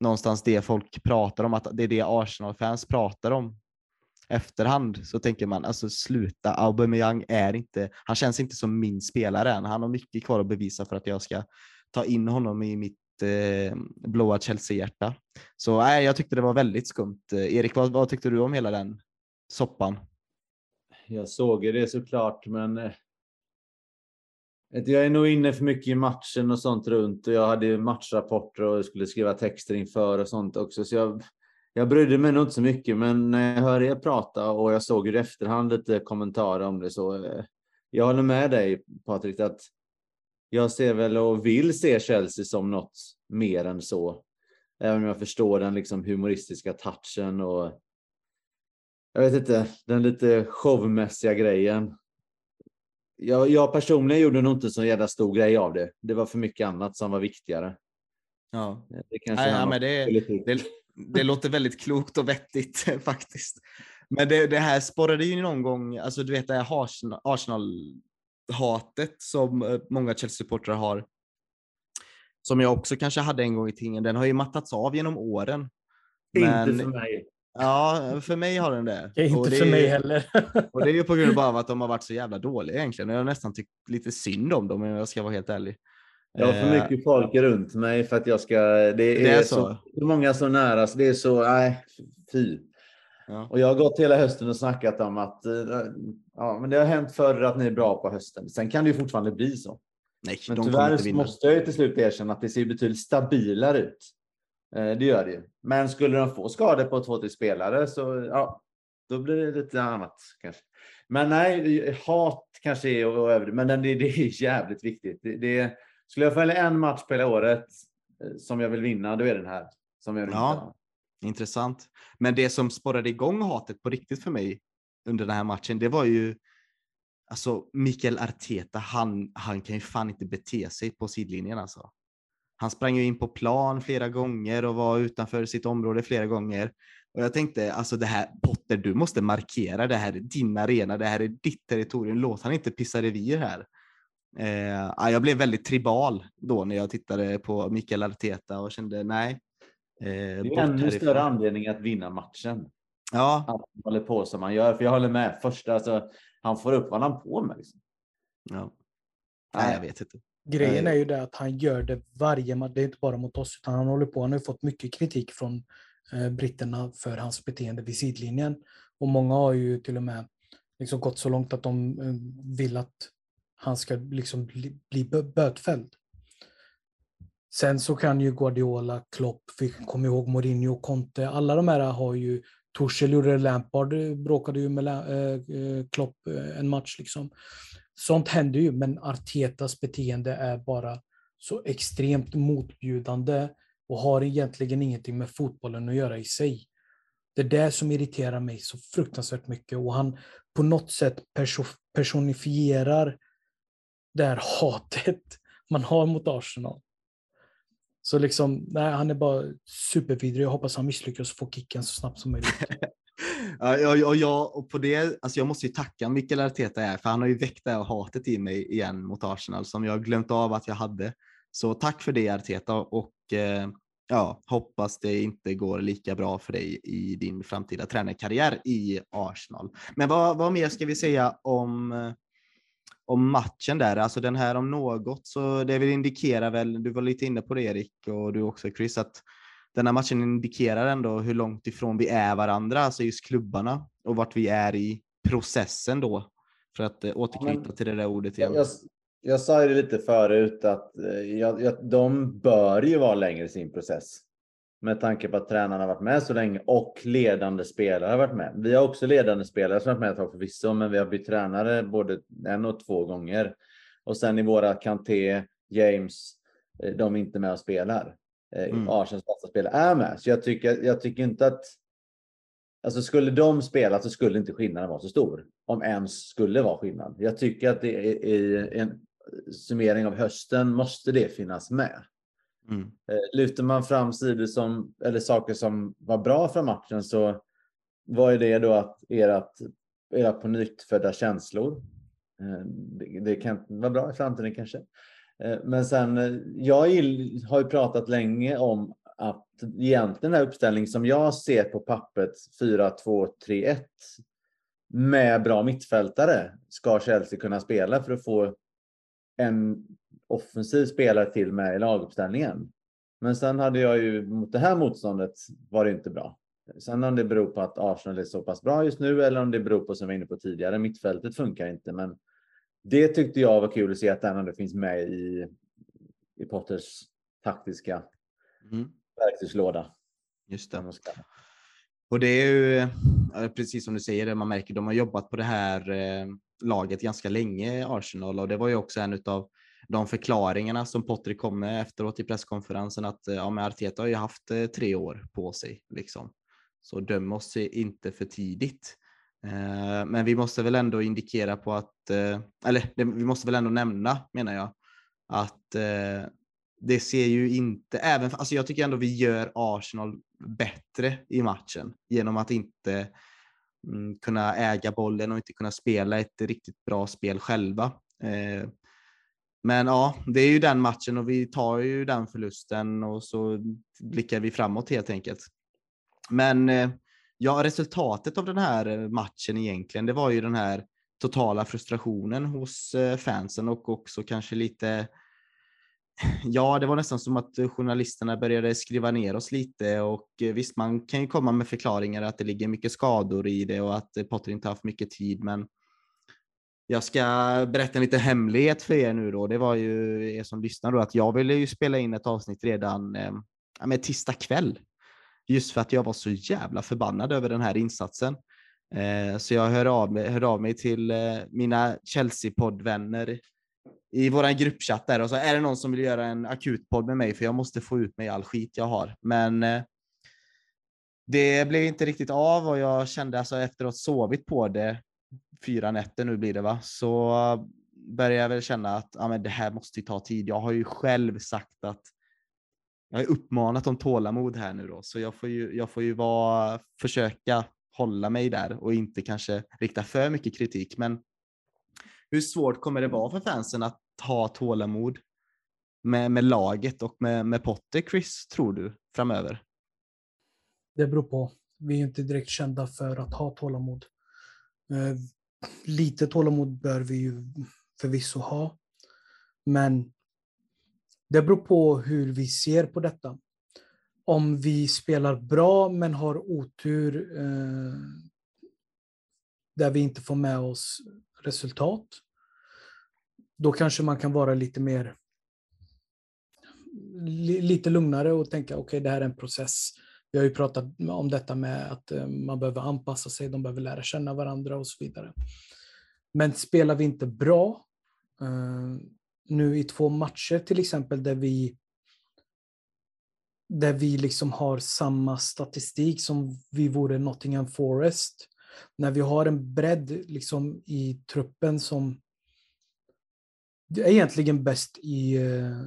någonstans det folk pratar om, att det är det Arsenal-fans pratar om efterhand så tänker man alltså sluta, Aubameyang är inte, han känns inte som min spelare än. Han har mycket kvar att bevisa för att jag ska ta in honom i mitt eh, blåa Chelsea-hjärta. Så nej, jag tyckte det var väldigt skumt. Eh, Erik, vad, vad tyckte du om hela den soppan? Jag såg det såklart, men eh, jag är nog inne för mycket i matchen och sånt runt och jag hade matchrapporter och skulle skriva texter inför och sånt också. Så jag, jag brydde mig nog inte så mycket, men när jag hörde er prata och jag såg i efterhand lite kommentarer om det så eh, jag håller med dig Patrik att jag ser väl och vill se Chelsea som något mer än så. Även om jag förstår den liksom humoristiska touchen och jag vet inte, den lite showmässiga grejen. jag, jag personligen gjorde nog inte så jävla stor grej av det. Det var för mycket annat som var viktigare. Ja. Det, kanske ja, men det, det, det låter väldigt klokt och vettigt faktiskt. Men det, det här sporrade ju någon gång, alltså du vet det här Arsenal- Arsenal-hatet som eh, många Chelsea-supportrar har. Som jag också kanske hade en gång i tiden, den har ju mattats av genom åren. Men, Inte för mig. Ja, för mig har den det. Det inte det för är- mig heller. Och det är ju på grund av att de har varit så jävla dåliga egentligen. Jag har nästan tyckt lite synd om dem om jag ska vara helt ärlig. Jag har för Eh, mycket folk runt mig för att jag ska... Det är, Det är så. så. så många så nära så det är så... Nej, fy. Ja. Och jag har gått hela hösten och snackat om att eh, ja, men det har hänt förr att ni är bra på hösten. Sen kan det ju fortfarande bli så. Nej, Men tyvärr måste jag ju till slut erkänna att det ser betydligt stabilare ut. Eh, Det gör det ju. Men skulle de få skador på två, tre spelare så ja, då blir det lite annat kanske. Men nej, hat kanske är att överdriva, men det, det är jävligt viktigt. Det, det, skulle jag få välja en match på hela året eh, som jag vill vinna, då är det den här. Som jag vill Ja. Intressant. Men det som sporrade igång hatet på riktigt för mig under den här matchen, det var ju alltså Mikael Arteta. Han, han kan ju fan inte bete sig på sidlinjen alltså. Han sprang ju in på plan flera gånger och var utanför sitt område flera gånger. Och jag tänkte, alltså det här, Potter, du måste markera, det här är din arena, det här är ditt territorium, låt han inte pissa revir här. Eh, jag blev väldigt tribal då när jag tittade på Mikael Arteta och kände nej. Eh, Det är ännu större anledning att vinna matchen. Ja, Att han håller på som han gör. För jag håller med. Första, alltså, han får upp vad han på med. Liksom. ja. Nej, jag vet inte. Grejen Nej. är ju det att han gör det varje match. Det är inte bara mot oss, utan han håller på. Han har ju fått mycket kritik från eh, britterna för hans beteende vid sidlinjen. Och många har ju till och med liksom gått så långt att de eh, vill att han ska liksom bli, bli bö- bötfälld. Sen så kan ju Guardiola, Klopp, vi kommer ihåg Mourinho, Conte, alla de här har ju Torshäll gjorde Lampard eh, bråkade ju med eh, eh, Klopp en match liksom. Sånt händer ju, men Artetas beteende är bara så extremt motbjudande och har egentligen ingenting med fotbollen att göra i sig. Det är det som irriterar mig så fruktansvärt mycket och han på något sätt personifierar det här hatet man har mot Arsenal. Så liksom, nej, han är bara supervidrig. Jag hoppas han misslyckas och får kicken så snabbt som möjligt. Ja, och, jag, och på det, alltså jag måste ju tacka Mikael Arteta här, för han har ju väckt det här hatet i mig igen mot Arsenal som jag glömt av att jag hade. Så tack för det Arteta och eh, ja, hoppas det inte går lika bra för dig i din framtida tränarkarriär i Arsenal. Men vad, vad mer ska vi säga om, eh, om matchen där? Alltså den här om något, så det vill indikera väl, du var lite inne på det Erik och du också Chris, att den här matchen indikerar ändå hur långt ifrån vi är varandra, alltså just klubbarna och vart vi är i processen då. För att eh, återknyta till det där ordet igen. Jag, jag sa ju det lite förut att eh, jag, jag, de bör ju vara längre i sin process. Med tanke på att tränarna har varit med så länge och ledande spelare har varit med. Vi har också ledande spelare som har varit med ett tag förvisso, men vi har bytt tränare både en och två gånger. Och sen i våra Kanté, James, eh, de är inte med och spelar. Eh, Mm. Arsenals bästa spelare är med. Så jag tycker, jag tycker inte att Alltså skulle de spela så skulle inte skillnaden vara så stor. Om ens skulle vara skillnad. Jag tycker att det är, i en summering av hösten måste det finnas med. Mm. Eh, lyfter man fram sidor som, eller saker som var bra för matchen så var ju det då att ert, era på nytt födda känslor. Eh, det, det kan vara bra i framtiden kanske. Eh, men sen, jag har ju pratat länge om att egentligen den här uppställningen som jag ser på pappret 4-2-3-1 med bra mittfältare ska Chelsea kunna spela för att få en offensiv spelare till med i laguppställningen. Men sen hade jag ju mot det här motståndet var det inte bra. Sen om det beror på att Arsenal är så pass bra just nu eller om det beror på som vi var inne på tidigare, mittfältet funkar inte. Men det tyckte jag var kul att se att den ändå finns med i, i Potters taktiska Mm. verktygslåda. Just det. Och det är ju precis som du säger, det man märker de har jobbat på det här eh, laget ganska länge, Arsenal, och det var ju också en av de förklaringarna som Potter kom med efteråt i presskonferensen att eh, ja, men Arteta har ju haft eh, tre år på sig. Liksom. Så döm oss inte för tidigt. Eh, men vi måste väl ändå indikera på att, eh, eller vi måste väl ändå nämna, menar jag, att eh, det ser ju inte, även, alltså jag tycker ändå vi gör Arsenal bättre i matchen genom att inte mm, kunna äga bollen och inte kunna spela ett riktigt bra spel själva. Eh, men ja, det är ju den matchen och vi tar ju den förlusten och så blickar vi framåt helt enkelt. Men eh, ja, resultatet av den här eh, matchen egentligen, det var ju den här totala frustrationen hos eh, fansen och också kanske lite Ja, det var nästan som att journalisterna började skriva ner oss lite och visst, man kan ju komma med förklaringar att det ligger mycket skador i det och att Potter inte haft mycket tid, men jag ska berätta en liten hemlighet för er nu då. Det var ju er som lyssnar då att jag ville ju spela in ett avsnitt redan eh, med tisdag kväll. Just för att jag var så jävla förbannad över den här insatsen. Eh, så jag hör av mig, hör av mig till eh, mina Chelsea-poddvänner i vår gruppchatt där och så är det någon som vill göra en akutpodd med mig för jag måste få ut mig all skit jag har. Men eh, det blev inte riktigt av och jag kände alltså efteråt sovit på det fyra nätter nu blir det va, så eh, börjar jag väl känna att ja, men det här måste ju ta tid. Jag har ju själv sagt att jag har uppmanat om tålamod här nu då, så jag får ju, jag får ju vara, försöka hålla mig där och inte kanske rikta för mycket kritik. Men hur svårt kommer det vara för fansen att ha tålamod med, med laget och med, med Potter, Chris, tror du, framöver? Det beror på. Vi är inte direkt kända för att ha tålamod. Eh, lite tålamod bör vi ju förvisso ha. Men det beror på hur vi ser på detta. Om vi spelar bra men har otur eh, där vi inte får med oss resultat, då kanske man kan vara lite mer lite lugnare och tänka okej, okay, det här är en process. Vi har ju pratat om detta med att eh, man behöver anpassa sig, de behöver lära känna varandra och så vidare. Men spelar vi inte bra, eh, nu i två matcher till exempel där vi där vi liksom har samma statistik som vi vore Nottingham Forest. När vi har en bredd liksom i truppen som är egentligen bäst i eh,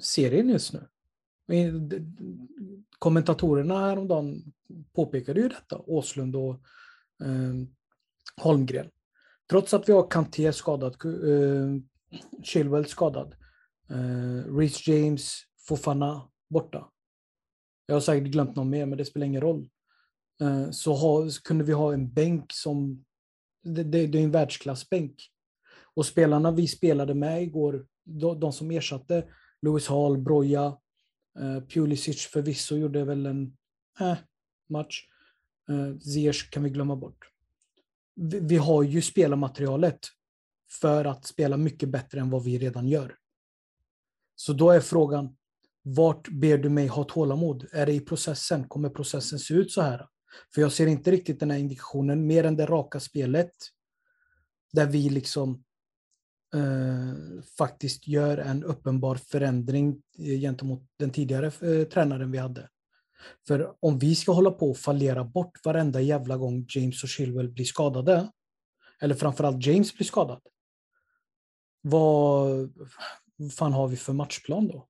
serien just nu. Eh, kommentatorerna häromdagen påpekade ju detta, Åslund och eh, Holmgren. Trots att vi har Kanté skadad, eh, Chilwell skadad, eh, Reece James, Fofana borta. Jag har säkert glömt någon mer, men det spelar ingen roll. Eh, så ha, kunde vi ha en bänk som... Det, det, det är en världsklassbänk. Och spelarna vi spelade med igår, de, de som ersatte Lewis Hall, Broja, Eh, Pulisic förvisso gjorde väl en eh, match. Eh, Ziyech kan vi glömma bort. Vi, vi har ju spelarmaterialet för att spela mycket bättre än vad vi redan gör. Så då är frågan, vart ber du mig ha tålamod? Är det i processen? Kommer processen se ut så här? För jag ser inte riktigt den här indikationen, mer än det raka spelet. Där vi liksom eh, faktiskt gör en uppenbar förändring eh, gentemot den tidigare eh, tränaren vi hade. För om vi ska hålla på och fallera bort varenda jävla gång James och Chilwell blir skadade, eller framförallt James blir skadad, vad fan har vi för matchplan då?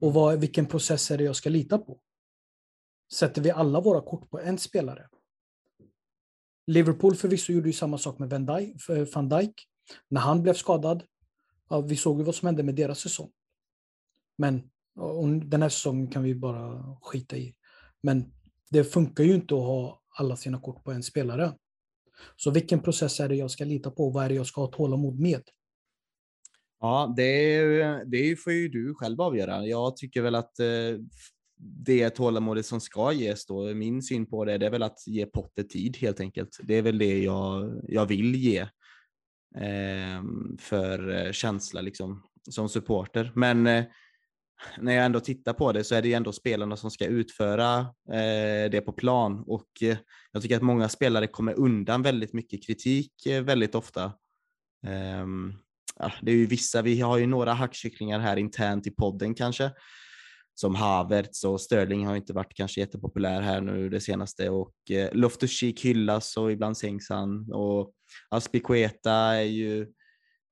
Och vad, vilken process är det jag ska lita på? Sätter vi alla våra kort på en spelare? Liverpool förvisso gjorde ju samma sak med van Dijk. Eh, när han blev skadad, ja, vi såg ju vad som hände med deras säsong. Men den här säsongen kan vi bara skita i. Men det funkar ju inte att ha alla sina kort på en spelare. Så vilken process är det jag ska lita på? Vad är det jag ska ha tålamod med? Ja, det, det får ju du själv avgöra. Jag tycker väl att eh, det tålamodet som ska ges då, min syn på det, det är väl att ge Potter tid helt enkelt. Det är väl det jag, jag vill ge Ehm, för eh, känsla liksom som supporter. Men eh, när jag ändå tittar på det så är det ju ändå spelarna som ska utföra eh, det på plan och eh, jag tycker att många spelare kommer undan väldigt mycket kritik eh, väldigt ofta. Ehm, ja, det är ju vissa, vi har ju några hackkycklingar här internt i podden kanske som Havertz och Sterling har inte varit kanske jättepopulär här nu det senaste och eh, Loftus-Cheek hyllas och ibland sänks han och Aspikueta är ju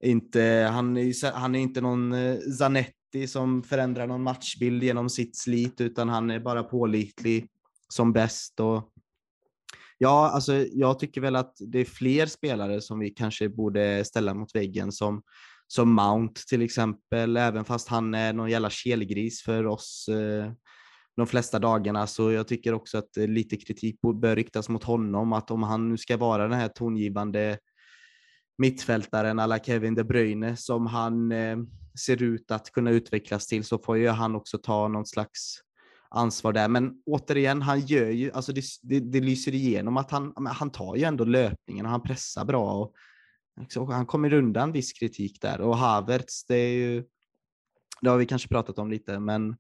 inte, han är, han är inte någon eh, Zanetti som förändrar någon matchbild genom sitt slit utan han är bara pålitlig som bäst. Och Ja, alltså jag tycker väl att det är fler spelare som vi kanske borde ställa mot väggen som, som Mount till exempel, även fast han är någon jävla kelgris för oss eh, de flesta dagarna. Så jag tycker också att eh, lite kritik bör riktas mot honom, att om han nu ska vara den här tongivande mittfältaren alla Kevin De Bruyne som han eh, ser ut att kunna utvecklas till så får ju han också ta någon slags ansvar där. Men återigen, han gör ju, alltså det, det, det lyser igenom att han, han tar ju ändå löpningen och han pressar bra. Och, och han kommer undan viss kritik där. Och Havertz, det är ju, det har vi kanske pratat om lite, men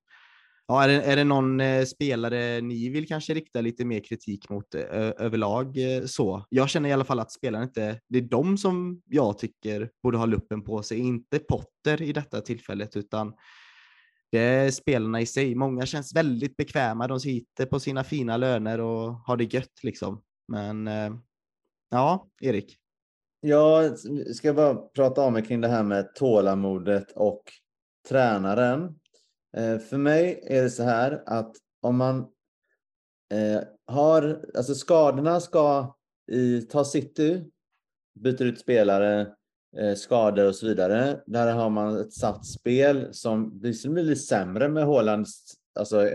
ja, är, det, är det någon eh, spelare ni vill kanske rikta lite mer kritik mot eh, överlag eh, så? Jag känner i alla fall att spelarna inte, det är de som jag tycker borde ha luppen på sig, inte Potter i detta tillfället, utan det är spelarna i sig. Många känns väldigt bekväma. De sitter på sina fina löner och har det gött liksom. Men eh, ja, Erik. Jag ska bara prata om mig kring det här med tålamodet och tränaren. Eh, för mig är det så här att om man eh, har, alltså skadorna ska i, ta City, byter ut spelare, eh, skador och så vidare. Där har man ett satt spel som blir lite sämre med Hålands, alltså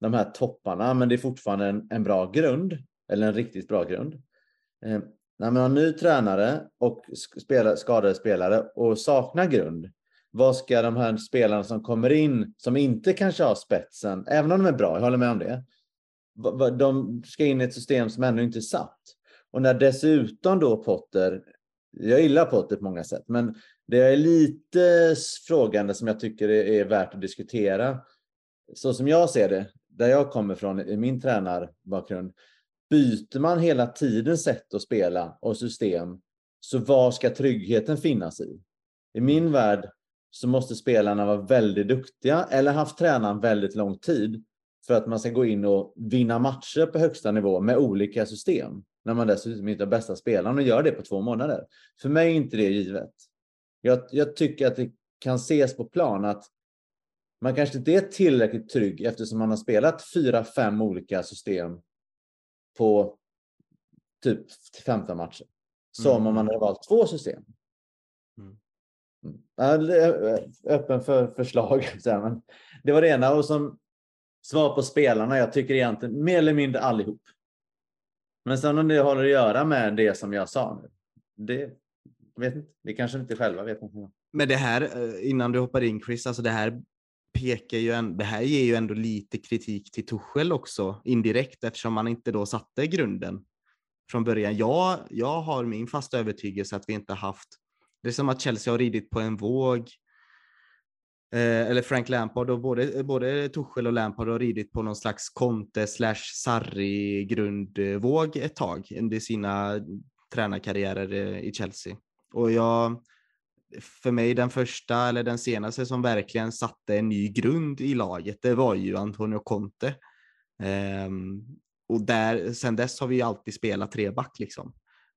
de här topparna, men det är fortfarande en, en bra grund, eller en riktigt bra grund. När man har ny tränare och spela, skadade spelare och saknar grund, vad ska de här spelarna som kommer in, som inte kanske har spetsen, även om de är bra, jag håller med om det, de ska in i ett system som ännu inte är satt. Och när dessutom då Potter jag gillar Potter på många sätt, men det är lite frågande som jag tycker är värt att diskutera. Så som jag ser det, där jag kommer från i min tränarbakgrund, byter man hela tiden sätt att spela och system, så var ska tryggheten finnas i? I min värld så måste spelarna vara väldigt duktiga eller haft tränaren väldigt lång tid för att man ska gå in och vinna matcher på högsta nivå med olika system när man dessutom inte har bästa spelaren och gör det på två månader. För mig är inte det givet. Jag, jag tycker att det kan ses på plan att man kanske inte är tillräckligt trygg eftersom man har spelat fyra, fem olika system på typ 15 matcher. Som mm. om man hade valt två system. Mm. Öppen för förslag. Men det var det ena. Och som svar på spelarna, jag tycker egentligen mer eller mindre allihop. Men sen om det håller att göra med det som jag sa nu, det vet inte. Det kanske inte själva vet. Inte. Men det här, eh, innan du hoppar in Chris, alltså det här pekar ju, en, det här ger ju ändå lite kritik till Tuchel också indirekt eftersom man inte då satte grunden från början. Jag, jag har min fasta övertygelse att vi inte haft, det är som att Chelsea har ridit på en våg Eh, eller Frank Lampard och både, både Tuchel och Lampard har ridit på någon slags Conte slash Sarri grundvåg ett tag under sina tränarkarriärer eh, i Chelsea. Och jag, för mig den första eller den senaste som verkligen satte en ny grund i laget, det var ju Antonio Conte. Eh, och där, sen dess har vi alltid spelat treback liksom.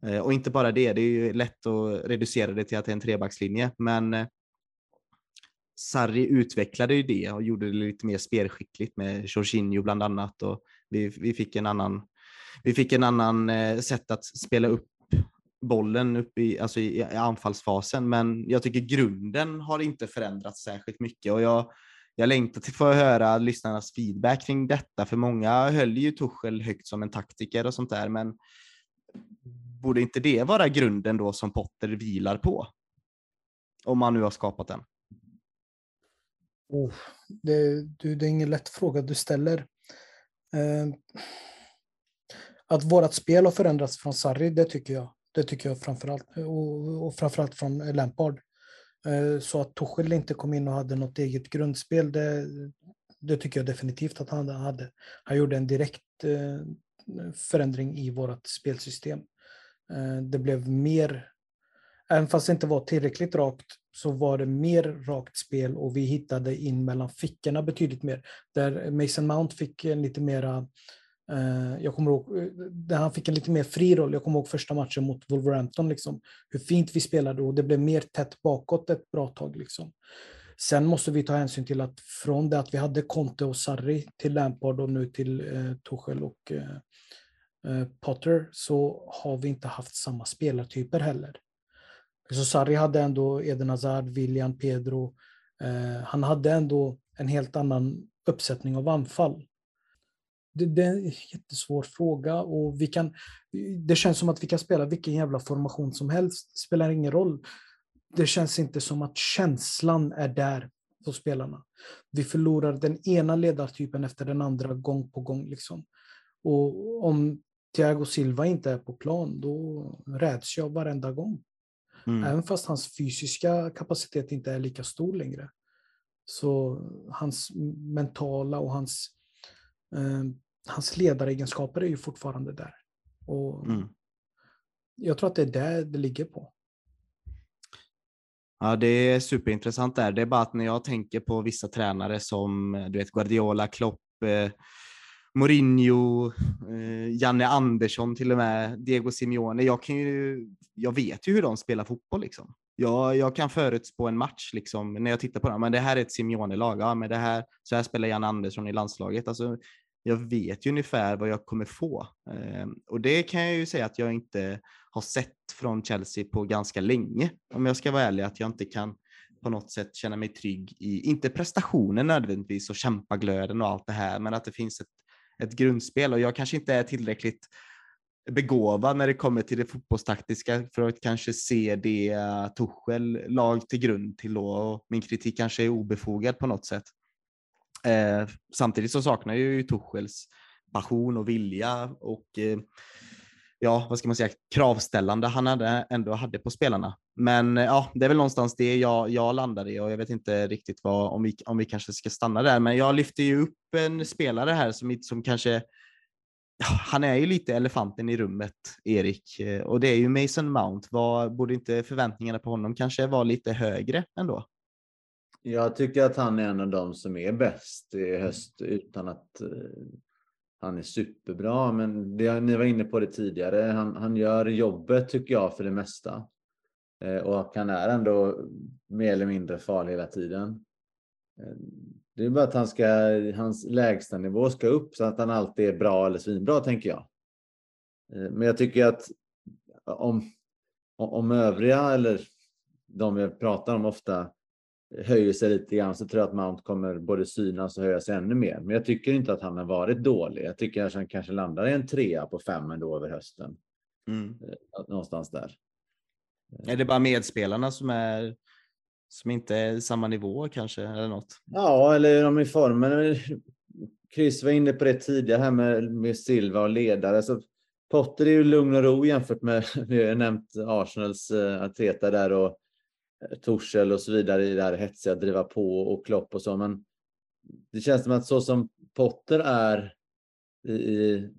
Eh, och inte bara det, det är ju lätt att reducera det till att det är en trebackslinje, men eh, Sarri utvecklade ju det och gjorde det lite mer spelskickligt med Jorginho bland annat och vi, vi fick en annan, vi fick en annan eh, sätt att spela upp bollen upp i, alltså i, i anfallsfasen. Men jag tycker grunden har inte förändrats särskilt mycket och jag, jag längtar till att få höra lyssnarnas feedback kring detta, för många höll ju Tuchel högt som en taktiker och sånt där, men borde inte det vara grunden då som Potter vilar på? Om man nu har skapat den. Oh, det, du, det är ingen lätt fråga du ställer. Eh, att vårt spel har förändrats från Sarri, det tycker jag. Det tycker jag framförallt. Och, och framförallt från Lampard. Eh, så att Tuchel inte kom in och hade något eget grundspel, det, det tycker jag definitivt att han hade. Han gjorde en direkt eh, förändring i vårt spelsystem. Eh, det blev mer även fast det inte var tillräckligt rakt så var det mer rakt spel och vi hittade in mellan fickorna betydligt mer. Där Mason Mount fick en lite mera eh, jag kommer ihåg, eh, där han fick en lite mer fri roll. Jag kommer ihåg första matchen mot Wolverhampton, liksom, hur fint vi spelade och det blev mer tätt bakåt ett bra tag. Liksom. Sen måste vi ta hänsyn till att från det att vi hade Conte och Sarri till Lampard och nu till eh, Tuchel och eh, Eh, Potter så har vi inte haft samma spelartyper heller. Så Sarri hade ändå Eden Hazard, William, Pedro. Eh, han hade ändå en helt annan uppsättning av anfall. Det, det, är en jättesvår fråga och vi kan, det känns som att vi kan spela vilken jävla formation som helst. Det spelar ingen roll. Det känns inte som att känslan är där hos spelarna. Vi förlorar den ena ledartypen efter den andra gång på gång. Liksom. Och om Thiago Silva inte är på plan, då räds jag varenda gång. Mm. Även fast hans fysiska kapacitet inte är lika stor längre. Så hans mentala och hans, eh, hans ledaregenskaper är ju fortfarande där. Och mm. Jag tror att det är där det ligger på. Ja, det är superintressant där. Det är bara att när jag tänker på vissa tränare som du vet Guardiola, Klopp, eh, Mourinho, eh, Janne Andersson till och med, Diego Simeone. Jag, kan ju, jag vet ju hur de spelar fotboll. Liksom. Jag, jag kan förutspå en match liksom, när jag tittar på dem. Men det här är ett Simeone-lag. Ja, men det här, så här spelar Janne Andersson i landslaget. Alltså, jag vet ju ungefär vad jag kommer få. Eh, och det kan jag ju säga att jag inte har sett från Chelsea på ganska länge. Om jag ska vara ärlig, att jag inte kan på något sätt känna mig trygg i, inte prestationen nödvändigtvis och kämpaglöden och allt det här, men att det finns ett ett grundspel och jag kanske inte är tillräckligt begåvad när det kommer till det fotbollstaktiska för att kanske se det Torshäll Tuchel lag till grund till då och min kritik kanske är obefogad på något sätt. Eh, samtidigt så saknar jag ju Tuchels passion och vilja och eh, ja, vad ska man säga, kravställande han hade, ändå hade på spelarna. Men eh, ja, det är väl någonstans det jag, jag landar i och jag vet inte riktigt vad, om, vi, om vi kanske ska stanna där. Men jag lyfter ju upp en spelare här som, som kanske, han är ju lite elefanten i rummet, Erik, eh, och det är ju Mason Mount. Var, borde inte förväntningarna på honom kanske vara lite högre ändå? Jag tycker att han är en av dem som är bäst i höst utan att eh, han är superbra, men det, ni var inne på det tidigare. Han, han gör jobbet tycker jag för det mesta. Eh, och han är ändå mer eller mindre farlig hela tiden. Eh, det är bara att han ska, hans lägsta nivå ska upp så att han alltid är bra eller svinbra, tänker jag. Eh, men jag tycker att om, om övriga, eller de jag pratar om ofta, höjer sig lite grann så tror jag att Mount kommer både synas och höjas ännu mer. Men jag tycker inte att han har varit dålig. Jag tycker att han kanske landar i en trea på fem ändå över hösten. Mm. Någonstans där. Är det bara medspelarna som är som inte är samma nivå kanske eller något? Ja, eller de i formen. Chris var inne på det tidigare här med, med Silva och ledare. Så Potter är ju lugn och ro jämfört med, vi har nämnt Arsenals eh, Atleta Arteta där och eh, Torshäll och så vidare i det här hetsiga, driva på och Klopp och så. Men det känns som att så som Potter är i, i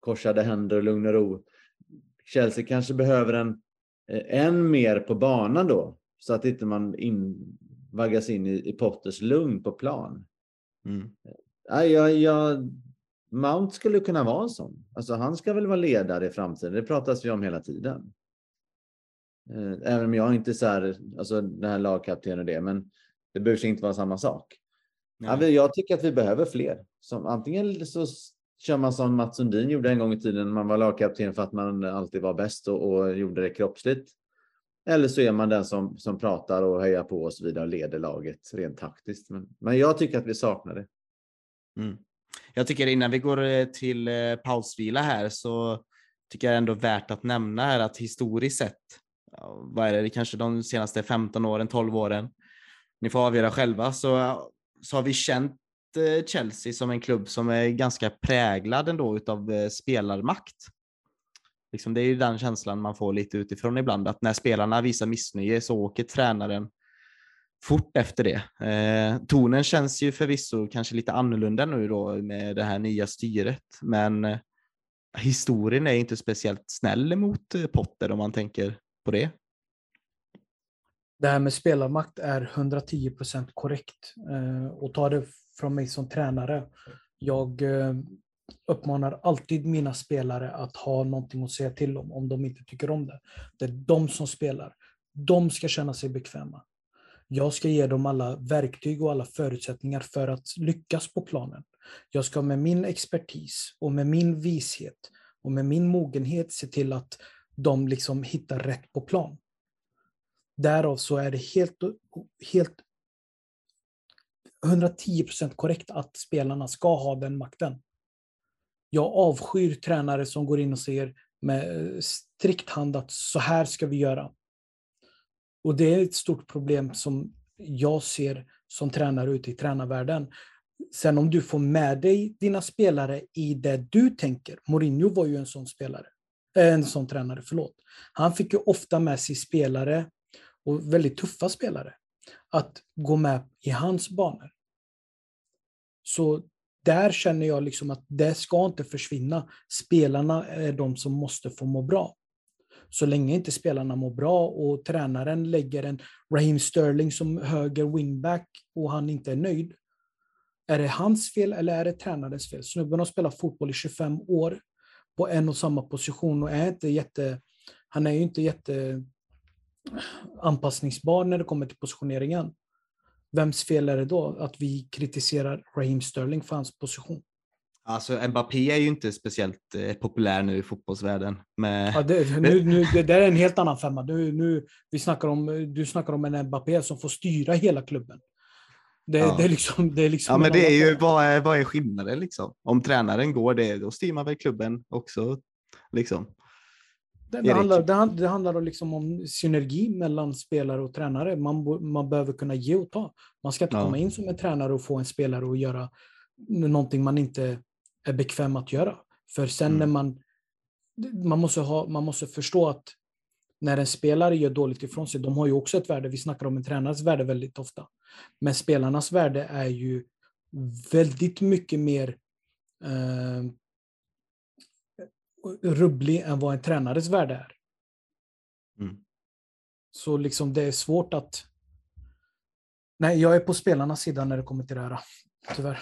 korsade händer och lugn och ro. Chelsea kanske behöver en än mer på banan då så att inte man invaggas in i, i Potters lugn på plan. Mm. Ja, jag, jag, Mount skulle kunna vara en sån. Alltså, han ska väl vara ledare i framtiden. Det pratas vi om hela tiden. Eh, även om jag inte är så här, alltså den här lagkapten och det, men det behöver inte vara samma sak. Ja, jag tycker att vi behöver fler. Som, antingen så kör man som Mats Sundin gjorde en gång i tiden när man var lagkapten för att man alltid var bäst och, och gjorde det kroppsligt. Eller så är man den som, som pratar och hejar på och så vidare och leder laget rent taktiskt. Men, men jag tycker att vi saknar det. Mm. Jag tycker innan vi går eh, till eh, pausvila här så tycker jag ändå värt att nämna här att historiskt sett vad är det, kanske de senaste 15 åren, 12 åren, ni får avgöra själva, så, så har vi känt Eh, Chelsea som en klubb som är ganska präglad ändå utav eh, spelarmakt. Liksom det är ju den känslan man får lite utifrån ibland, att när spelarna visar missnöje så åker tränaren fort efter det. Eh, tonen känns ju förvisso kanske lite annorlunda nu då med det här nya styret, men eh, historien är inte speciellt snäll mot eh, Potter om man tänker på det? det här med spelarmakt är 110 procent korrekt. Eh, och ta det från mig som tränare. Jag eh, uppmanar alltid mina spelare att ha någonting att säga till om, om de inte tycker om det. Det är de som spelar. De ska känna sig bekväma. Jag ska ge dem alla verktyg och alla förutsättningar för att lyckas på planen. Jag ska med min expertis och med min vishet och med min mogenhet se till att de liksom hittar rätt på plan. Därav så är det helt, helt 110% korrekt att spelarna ska ha den makten. Jag avskyr tränare som går in och säger med eh, strikt hand att så här ska vi göra. Och det är ett stort problem som jag ser som tränare ute i tränarvärlden. Sen om du får med dig dina spelare i det du tänker. Mourinho var ju en sån spelare. Eh, en sån tränare, förlåt. Han fick ju ofta med sig spelare, och väldigt tuffa spelare, att gå med i hans banor. Så där känner jag liksom att det ska inte försvinna. Spelarna är de som måste få må bra. Så länge inte spelarna mår bra och tränaren lägger en Raheem Sterling som höger wingback och han inte är nöjd. Är det hans fel eller är det tränarens fel? Snubben har spelat fotboll i 25 år på en och samma position och är inte jätte, han är ju inte jätte anpassningsbar när det kommer till positioneringen. Vems fel är det då att vi kritiserar Raheem Sterling för hans position? Alltså Mbappé är ju inte speciellt eh, populär nu i fotbollsvärlden. Med... Ja, det, nu, nu, det där är en helt annan femma. Nu, nu, vi snackar om, du snackar om en Mbappé som får styra hela klubben. Det, ja. det, är liksom, det är liksom ja, men det är ju, vad är, vad är skillnaden liksom? Om tränaren går, det, då styr man väl klubben också. Liksom. Det, det, handlar, det, det handlar liksom om synergi mellan spelare och tränare. Man, man behöver kunna ge och ta. Man ska inte ja. komma in som en tränare och få en spelare att göra någonting man inte är bekväm att göra. För sen mm. när man, man, måste ha, man måste förstå att när en spelare gör dåligt ifrån sig, de har ju också ett värde. Vi snackar om en tränares värde väldigt ofta. Men spelarnas värde är ju väldigt mycket mer eh, rubblig än vad en tränares värde är. Mm. Så liksom det är svårt att... Nej, jag är på spelarnas sida när det kommer till det här. Tyvärr.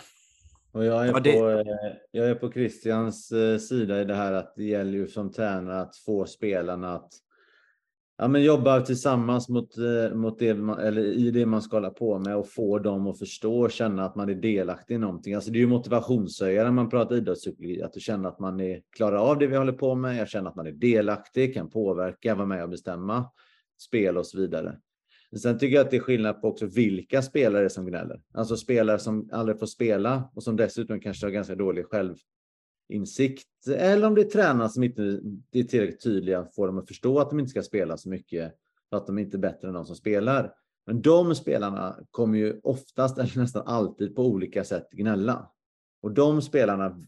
Och jag, är ja, det... på, eh, jag är på Christians eh, sida i det här att det gäller ju som tränare att få spelarna att ja, men jobba tillsammans mot, eh, mot det man, eller i det man ska hålla på med och få dem att förstå och känna att man är delaktig i någonting. Alltså det är ju motivationshöjare när man pratar idrottspsykologi, att du känner att man är, klarar av det vi håller på med. Jag känner att man är delaktig, kan påverka, vara med och bestämma spel och så vidare. Men Sen tycker jag att det är skillnad på också vilka spelare som gnäller. Alltså spelare som aldrig får spela och som dessutom kanske har ganska dålig själv insikt Eller om det är tränare som inte är tillräckligt tydliga, får dem att förstå att de inte ska spela så mycket för att de inte är bättre än de som spelar. Men de spelarna kommer ju oftast, eller nästan alltid, på olika sätt gnälla. Och de spelarna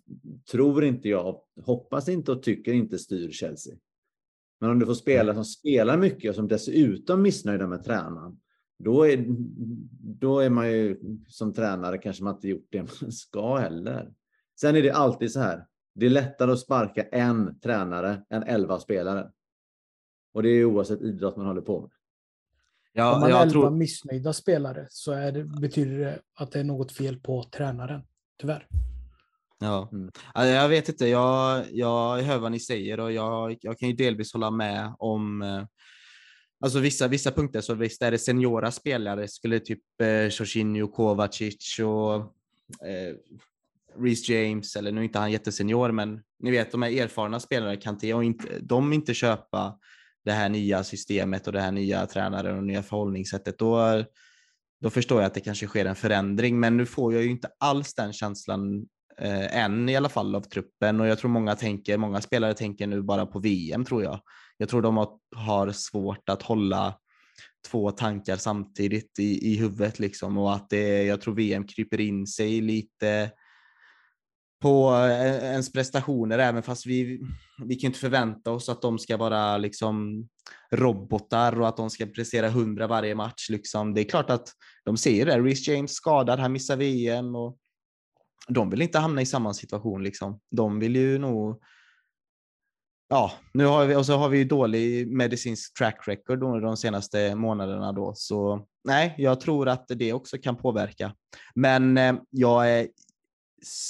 tror inte jag, hoppas inte och tycker inte styr Chelsea. Men om du får spelare som spelar mycket och som dessutom missnöjda med tränaren, då är, då är man ju som tränare kanske man inte gjort det man ska heller. Sen är det alltid så här. Det är lättare att sparka en tränare än elva spelare. Och det är oavsett idrott man håller på med. Ja, Om man har elva tror... missnöjda spelare så är det, betyder det att det är något fel på tränaren. Tyvärr. Ja, mm. jag vet inte. Jag, jag hör vad ni säger och jag, jag kan ju delvis hålla med om eh, Alltså vissa, vissa punkter, så visst är det seniora spelare, skulle typ eh, Jorginho, Kovacic och eh, Reece James, eller nu är inte han jättesenior, men ni vet de här erfarna spelarna kan inte, och inte, de inte köpa det här nya systemet och det här nya tränaren och nya förhållningssättet, då, då förstår jag att det kanske sker en förändring. Men nu får jag ju inte alls den känslan eh, än i alla fall av truppen och jag tror många tänker, många spelare tänker nu bara på VM tror jag. Jag tror de har, svårt att hålla två tankar samtidigt i, i huvudet liksom och att det, jag tror VM kryper in sig lite på eh, ens prestationer, även fast vi, vi kan inte förvänta oss att de ska vara liksom robotar och att de ska prestera hundra varje match. Liksom. Det är klart att de ser det. Reece James skadad, han missar VM och de vill inte hamna i samma situation. Liksom. De vill ju nog ja, nu har vi, och så har vi ju dålig medicinsk track record under de senaste månaderna då, så nej, jag tror att det också kan påverka. Men eh, jag, är,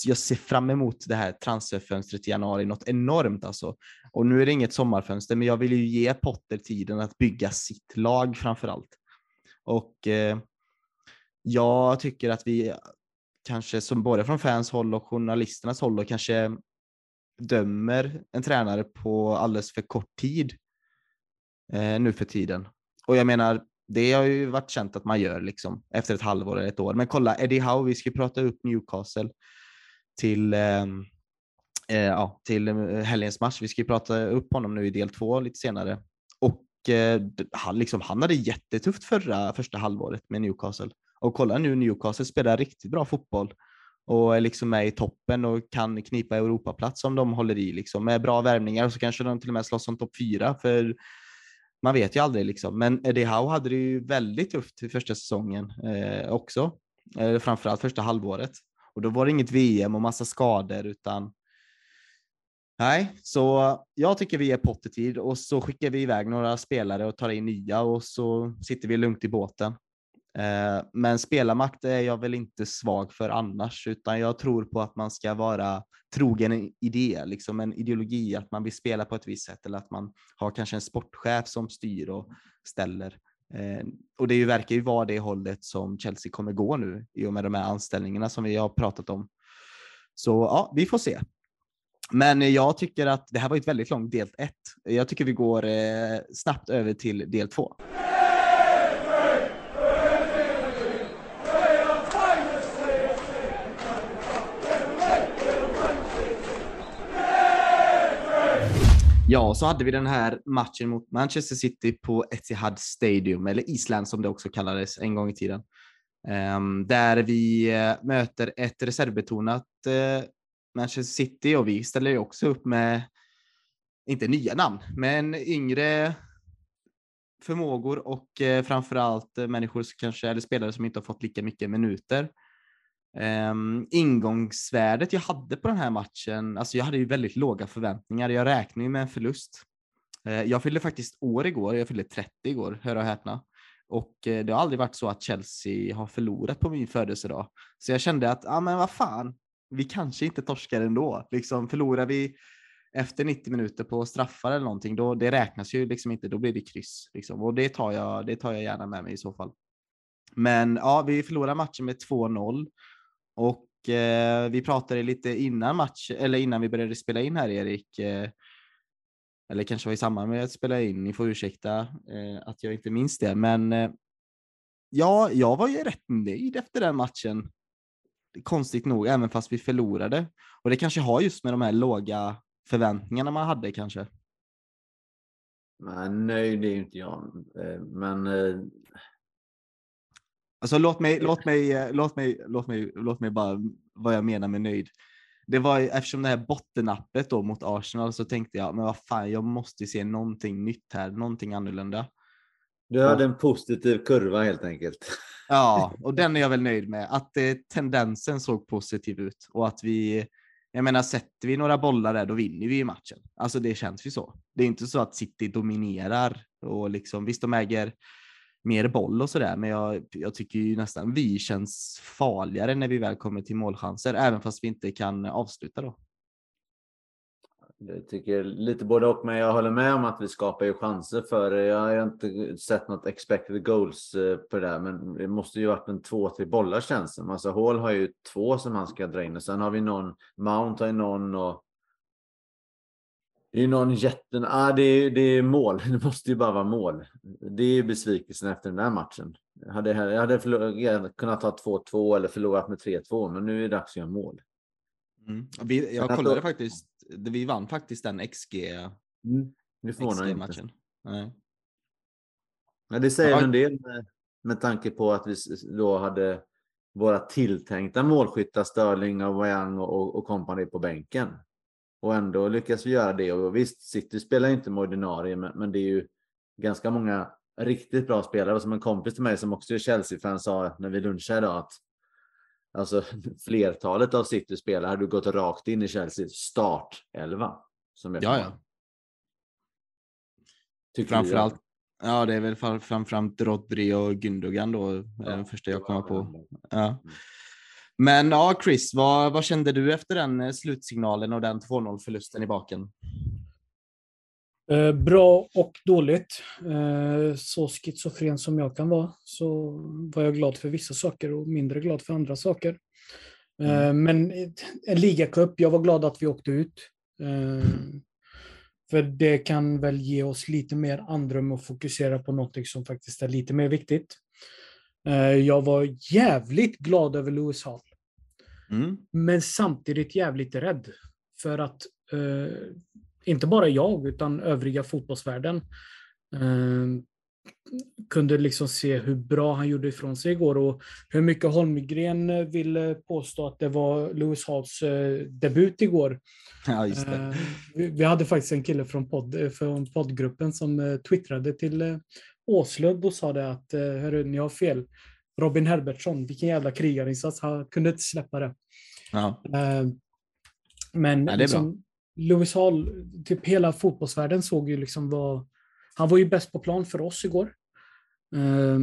jag ser fram emot det här transferfönstret i januari något enormt alltså. Och nu är det inget sommarfönster, men jag vill ju ge Potter tiden att bygga sitt lag framför allt. Och eh, jag tycker att vi kanske som både från fans håll och journalisternas håll och kanske dömer en tränare på alldeles för kort tid eh, nu för tiden. Och jag menar, det har ju varit känt att man gör liksom efter ett halvår eller ett år. Men kolla Eddie Howe, vi ska prata upp Newcastle till, ehm, eh, ja, till eh, helgens match. Vi ska prata upp honom nu i del två lite senare. Och eh, han, liksom, han hade jättetufft förra, första halvåret med Newcastle. Och kolla nu, Newcastle spelar riktigt bra fotboll och är liksom med i toppen och kan knipa Europaplats om de håller i liksom med bra värvningar och så kanske de till och med slåss om topp fyra för man vet ju aldrig liksom. Men Eddie Howe hade det ju väldigt tufft i första säsongen eh, också, eh, framförallt första halvåret och då var det inget VM och massa skador utan Nej, så jag tycker vi är pottetid och så skickar vi iväg några spelare och tar in nya och så sitter vi lugnt i båten. Eh, men spelarmakt är jag väl inte svag för annars, utan jag tror på att man ska vara trogen en idé, liksom en ideologi, att man vill spela på ett visst sätt eller att man har kanske en sportchef som styr och ställer. Eh, och det verkar ju vara det hållet som Chelsea kommer gå nu i och med de här anställningarna som vi har pratat om. Så ja, vi får se. Men jag tycker att det här var ett väldigt långt del 1. Jag tycker vi går eh, snabbt över till del 2. Ja, så hade vi den här matchen mot Manchester City på Etihad Stadium, eller Island som det också kallades en gång i tiden. Um, där vi uh, möter ett reservbetonat uh, Manchester City och vi ställer ju också upp med, inte nya namn, men yngre förmågor och uh, framförallt uh, människor som kanske, eller spelare som inte har fått lika mycket minuter. Um, ingångsvärdet jag hade på den här matchen, alltså jag hade ju väldigt låga förväntningar. Jag räknade ju med en förlust. Uh, jag fyllde faktiskt år igår, jag fyllde 30 igår, hör och häpna. Och uh, det har aldrig varit så att Chelsea har förlorat på min födelsedag. Så jag kände att, ja ah, men vad fan, vi kanske inte torskar ändå. Liksom förlorar vi efter 90 minuter på straffar eller någonting, då det räknas ju liksom inte, då blir det kryss. Liksom. Och det tar, jag, det tar jag gärna med mig i så fall. Men ja, vi förlorar matchen med 2-0 och eh, vi pratade lite innan match, eller innan vi började spela in här Erik, eh, eller kanske var i samband med att spela in, ni får ursäkta eh, att jag inte minns det, men eh, ja, jag var ju rätt nöjd efter den matchen. Konstigt nog, även fast vi förlorade. Och det kanske har just med de här låga förväntningarna man hade kanske. Nej, nöjd är ju inte jag, eh, men eh, Alltså låt mig, låt mig, eh, låt mig, låt mig, låt mig bara vad jag menar med nöjd. Det var eftersom det här bottennappet då mot Arsenal så tänkte jag, men vad fan, jag måste se någonting nytt här, någonting annorlunda. Du hade en positiv kurva helt enkelt. Ja, och den är jag väl nöjd med. Att eh, tendensen såg positiv ut och att vi, jag menar, sätter vi några bollar där, då vinner vi ju matchen. Alltså det känns ju så. Det är inte så att City dominerar och liksom, visst de äger mer boll och sådär. Men jag, jag tycker ju nästan vi känns farligare när vi väl kommer till målchanser, även fast vi inte kan avsluta då. Jag tycker lite både och, men jag håller med om att vi skapar ju chanser för Jag har inte sett något expected goals eh, på det där, men det måste ju varit en två, tre bollar känns det Alltså Hall har ju två som han ska dra in och sen har vi någon, Mount har ju någon och det är någon jätten... Ah, det, är, det är mål. Det måste ju bara vara mål. Det är besvikelsen efter den här matchen. Jag hade, jag hade kunnat ta 2-2 eller förlorat med 3-2, men nu är det dags att göra mål. Mm. Vi, jag kollade faktiskt. Vi vann faktiskt den XG, mm. det XG-matchen. Inte. Nej. Ja, det säger ja. en del med, med tanke på att vi då hade våra tilltänkta målskyttar Sterling, Aubameyang och, och kompani på bänken. Och ändå lyckas vi göra det. Och visst, City spelar inte med ordinarie, men, men det är ju ganska många riktigt bra spelare. Och som en kompis till mig som också är Chelsea-fan sa när vi lunchade idag att alltså, flertalet av City-spelare hade gått rakt in i Chelsea start 11. Som ja, ja. Tycker Framförallt, ja det är väl fram- framförallt Rodri och Gündogan då, är den första jag kommer på. Ja. Men ja, Chris, vad, vad kände du efter den eh, slutsignalen och den 2-0 förlusten i baken? Eh, bra och dåligt. Eh, så schizofren som jag kan vara så var jag glad för vissa saker och mindre glad för andra saker. Eh, Men en ligacup, jag var glad att vi åkte ut. Eh, för det kan väl ge oss lite mer andrum och fokusera på något som faktiskt är lite mer viktigt. Eh, Jag var jävligt glad över Lewis Hall. Mm. Men samtidigt jävligt rädd. För att eh, inte bara jag, utan övriga fotbollsvärlden eh, kunde liksom se hur bra han gjorde ifrån sig igår och hur mycket Holmgren ville påstå att det var Lewis Halls eh, debut igår. Ja. Eh, vi, hade faktiskt en kille från, podd, eh, från poddgruppen som twittrade till Åslund och sa det att hörru, ni har fel. Robin Herbertsson, vilken jävla krigarinsats. Han kunde inte släppa det. Ja. Eh, Men Ja, det är liksom, Lewis Hall, typ hela fotbollsvärlden såg ju liksom vad... Han var ju bäst på plan för oss igår. Eh,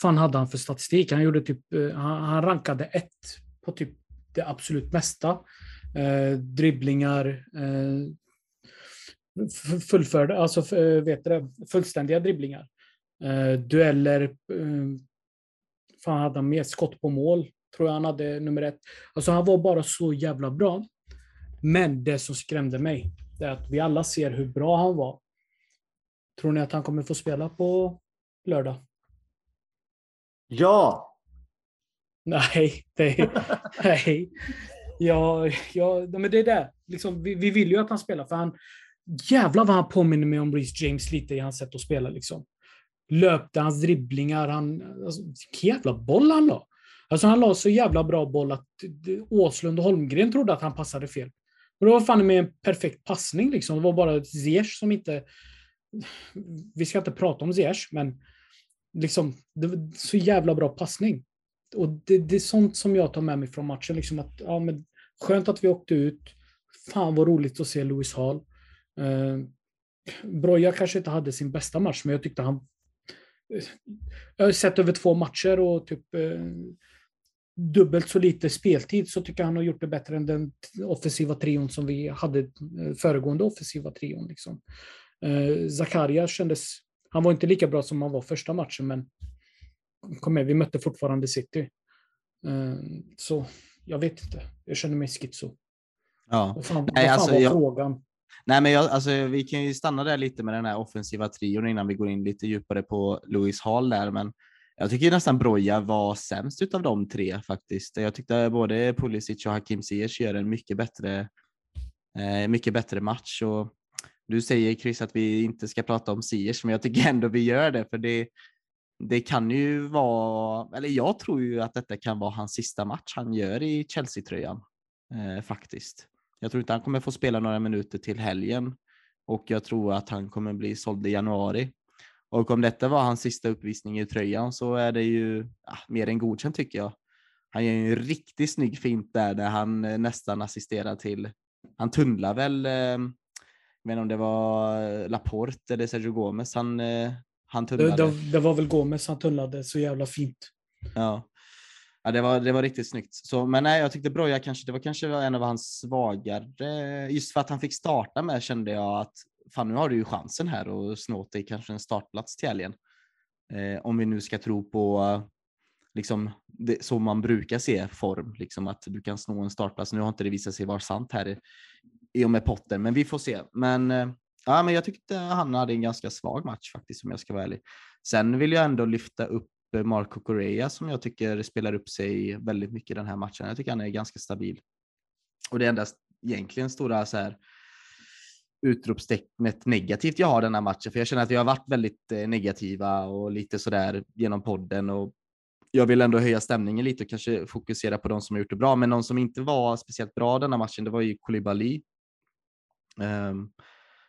fan hade han för statistik? Han, gjorde typ, eh, han, rankade ett på typ det absolut mesta. Dribblingar, fullförda, alltså vet du det, fullständiga dribblingar. Dueller, eh, fan hade han mer skott på mål, tror jag han hade nummer ett. Alltså han var bara så jävla bra. Men det som skrämde mig, det är att vi alla ser hur bra han var. Tror ni att han kommer få spela på lördag? Ja! Nej, det, nej. Ja, ja, men det är det. Liksom, vi, vi vill ju att han spelar, för han... Jävlar vad han påminner mig om Reece James lite i hans sätt att spela. Liksom. Löpte, hans dribblingar, han... Alltså, vilken jävla boll han la. Alltså han la så jävla bra boll att Åslund och Holmgren trodde att han passade fel. Och det var fan med en perfekt passning liksom. Det var bara Ziyech som inte... Vi ska inte prata om Ziyech, men liksom, det var så jävla bra passning. Och det, det är sånt som jag tar med mig från matchen. Liksom att, ja, men, skönt att vi åkte ut. Fan vad roligt att se Louis Hall. Eh, Broja kanske inte hade sin bästa match, men jag tyckte han... Jag har sett över två matcher och typ eh, dubbelt så lite speltid så tycker jag han har gjort det bättre än den offensiva trion som vi hade eh, föregående offensiva trion. Liksom. Eh, Zakaria kändes... Han var inte lika bra som han var första matchen, men kom med, vi mötte fortfarande City. Eh, så jag vet inte. Jag känner mig schizo. Ja. Vad fan, Nej, vad fan alltså, var jag- frågan? Nej, men jag, alltså, vi kan ju stanna där lite med den här offensiva trion innan vi går in lite djupare på Louis Hall där, men jag tycker nästan Broja var sämst utav de tre faktiskt. Jag tyckte både Pulisic och Hakim Ziyech gör en mycket bättre, eh, mycket bättre match. Och du säger Chris att vi inte ska prata om Ziyech, men jag tycker ändå vi gör det, för det, det kan ju vara, eller jag tror ju att detta kan vara hans sista match han gör i Chelsea-tröjan eh, faktiskt. Jag tror inte han kommer få spela några minuter till helgen och jag tror att han kommer bli såld i januari. Och om detta var hans sista uppvisning i tröjan så är det ju ja, mer än godkänt tycker jag. Han gör ju en riktigt snygg fint där, där han eh, nästan assisterar till, han tunnlar väl, eh, vet inte om det var eh, Laporte eller Sergio Gomez, han, eh, han Det, tunnlade. det, det var väl Gomes han tunnlade så jävla fint. Ja. Ja, det var, det var riktigt snyggt. Så, men nej, jag tyckte Broja kanske, det var kanske en av hans svagare, just för att han fick starta med kände jag att fan nu har du ju chansen här och snå åt dig kanske en startplats till helgen. Eh, om vi nu ska tro på liksom det, så man brukar se form, liksom att du kan snå en startplats. Nu har inte det visat sig vara sant här i, i och med potten, men vi får se. Men, eh, ja, men jag tyckte han hade en ganska svag match faktiskt om jag ska vara ärlig. Sen vill jag ändå lyfta upp Eh, Marco Correa som jag tycker spelar upp sig väldigt mycket i den här matchen. Jag tycker han är ganska stabil. Och det enda egentligen stora så här utropstecknet negativt jag har den här matchen, för jag känner att vi har varit väldigt eh, negativa och lite sådär genom podden och jag vill ändå höja stämningen lite och kanske fokusera på de som har gjort det bra, men någon som inte var speciellt bra den här matchen, det var ju Koulibaly. Um,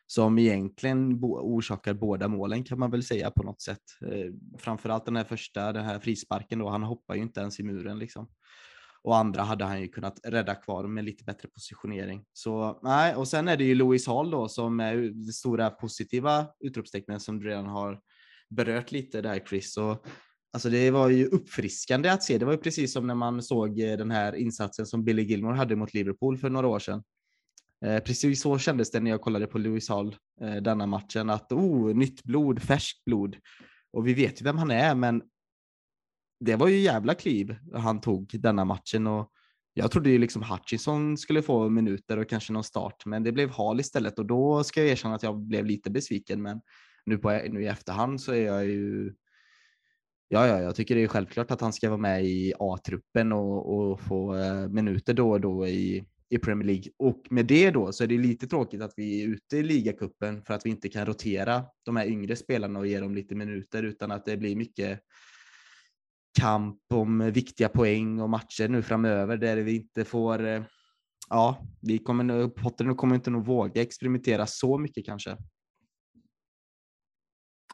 som egentligen bo- orsakar båda målen kan man väl säga på något sätt. Eh, framförallt den här första, den här frisparken då, han hoppar ju inte ens i muren liksom. och andra hade han ju kunnat rädda kvar med lite bättre positionering. Så nej, och sen är det ju Louis Hall då som är det stora positiva utropstecknet som du redan har berört lite där Chris. Och, alltså det var ju uppfriskande att se. Det var ju precis som när man såg eh, den här insatsen som Billy Gilmore hade mot Liverpool för några år sedan. Eh, precis så kändes det när jag kollade på Lewis Hall eh, denna matchen att oh, nytt blod, färskt blod. Och vi vet ju vem han är, men det var ju jävla kliv han tog denna matchen och jag trodde ju liksom Hutchinson skulle få minuter och kanske någon start, men det blev Hall istället och då ska jag erkänna att jag blev lite besviken. Men nu, på, nu i efterhand så är jag ju. Ja, ja, jag tycker det är självklart att han ska vara med i A-truppen och, och få eh, minuter då och då i, i Premier League. Och med det då så är det lite tråkigt att vi är ute i ligacupen för att vi inte kan rotera de här yngre spelarna och ge dem lite minuter utan att det blir mycket kamp om viktiga poäng och matcher nu framöver där vi inte får. Eh, ja, vi kommer Potter kommer inte nog våga experimentera så mycket kanske.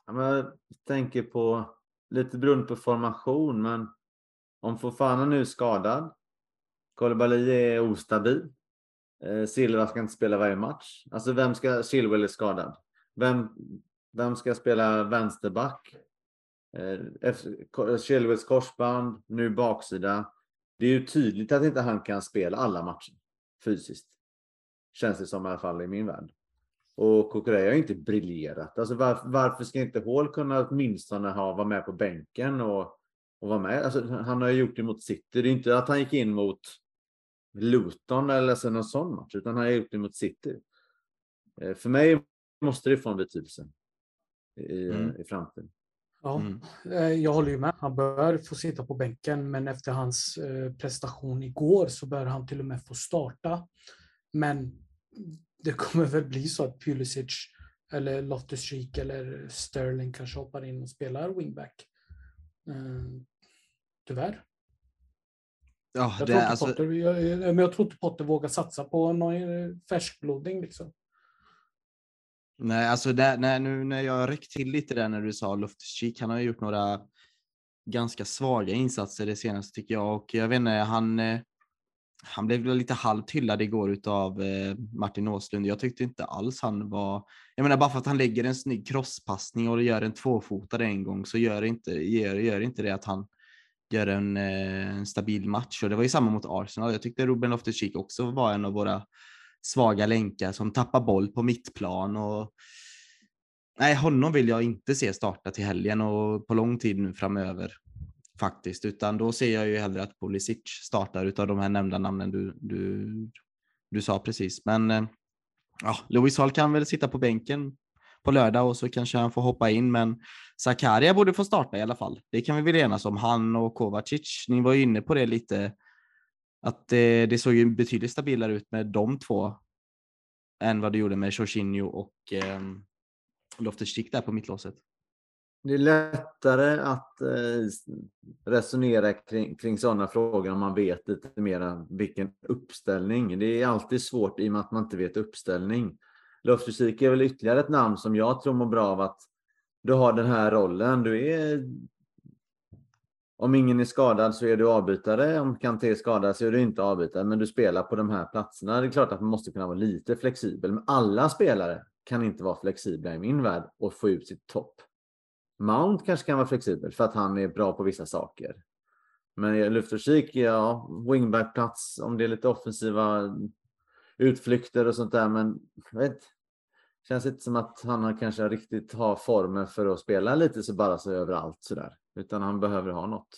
Jag tänker på lite beroende på formation, men om Fofana nu är skadad, Kolibali är ostabil, eh, Silva ska inte spela varje match. Alltså vem ska, Chilwell är skadad. Vem, vem ska spela vänsterback? Eh, Chilwells korsband, nu baksida. Det är ju tydligt att inte han kan spela alla matcher fysiskt. Känns det som i alla fall i min värld. Och Kukureya har inte briljerat. Alltså varför, varför ska inte Hall kunna åtminstone ha, vara med på bänken och, och vara med? Alltså, han har ju gjort det mot City. Det är inte att han gick in mot Luton eller alltså någon sån match, utan han har gjort det mot City. Eh, för mig måste det få en betydelse i, mm. i framtiden. Ja, mm. Eh, jag håller ju med. Han bör få sitta på bänken, men efter hans eh, prestation igår så bör han till och med få starta. Men det kommer väl bli så att Pulisic eller Loftus-Cheek eller Sterling kanske hoppar in och spelar wingback. Tyvärr. Ja, jag, tror alltså... Potter, jag, men jag tror inte Potter vågar satsa på någon färskbloding. Liksom. Nej, alltså det, nej, nu när jag räckt till lite där när du sa Loftus-Cheek, han har gjort några ganska svaga insatser det senaste tycker jag och jag vet inte, han eh, han blev lite halvt hyllad igår utav eh, Martin Åslund. Jag tyckte inte alls han var, jag menar bara för att han lägger en snygg crosspassning och gör en tvåfotad en gång så gör inte, gör, gör inte det att han gör en, eh, en stabil match och det var ju samma mot Arsenal. Jag tyckte Ruben Loftus-Cheek också var en av våra svaga länkar som tappar boll på mittplan och nej, honom vill jag inte se starta till helgen och på lång tid nu framöver faktiskt, utan då ser jag ju hellre att Pulisic startar utav de här nämnda namnen du, du, du sa precis. Men eh, ja, Louis Hall kan väl sitta på bänken på lördag och så kanske han får hoppa in, men Zakaria borde få starta i alla fall. Det kan vi väl enas om. Han och Kovacic, ni var ju inne på det lite, att det, det såg ju betydligt stabilare ut med de två än vad det gjorde med Jorginho och eh, Loftus-Cheek där på mittlåset. Det är lättare att eh, resonera kring, kring sådana frågor om man vet lite mer vilken uppställning. Det är alltid svårt i och med att man inte vet uppställning. Luftfysik är väl ytterligare ett namn som jag tror mår bra av att du har den här rollen. Du är om ingen är skadad så är du avbytare. Om Kanté är skadad så är du inte avbytare, men du spelar på de här platserna. Det är klart att man måste kunna vara lite flexibel, men alla spelare kan inte vara flexibla i min värld och få ut sitt topp. Mount kanske kan vara flexibel för att han är bra på vissa saker. Men luftutkik, ja, wingbackplats om det är lite offensiva utflykter och sånt där. Men jag vet, känns inte som att han kanske riktigt har formen för att spela lite så bara så överallt sådär. Utan han behöver ha något.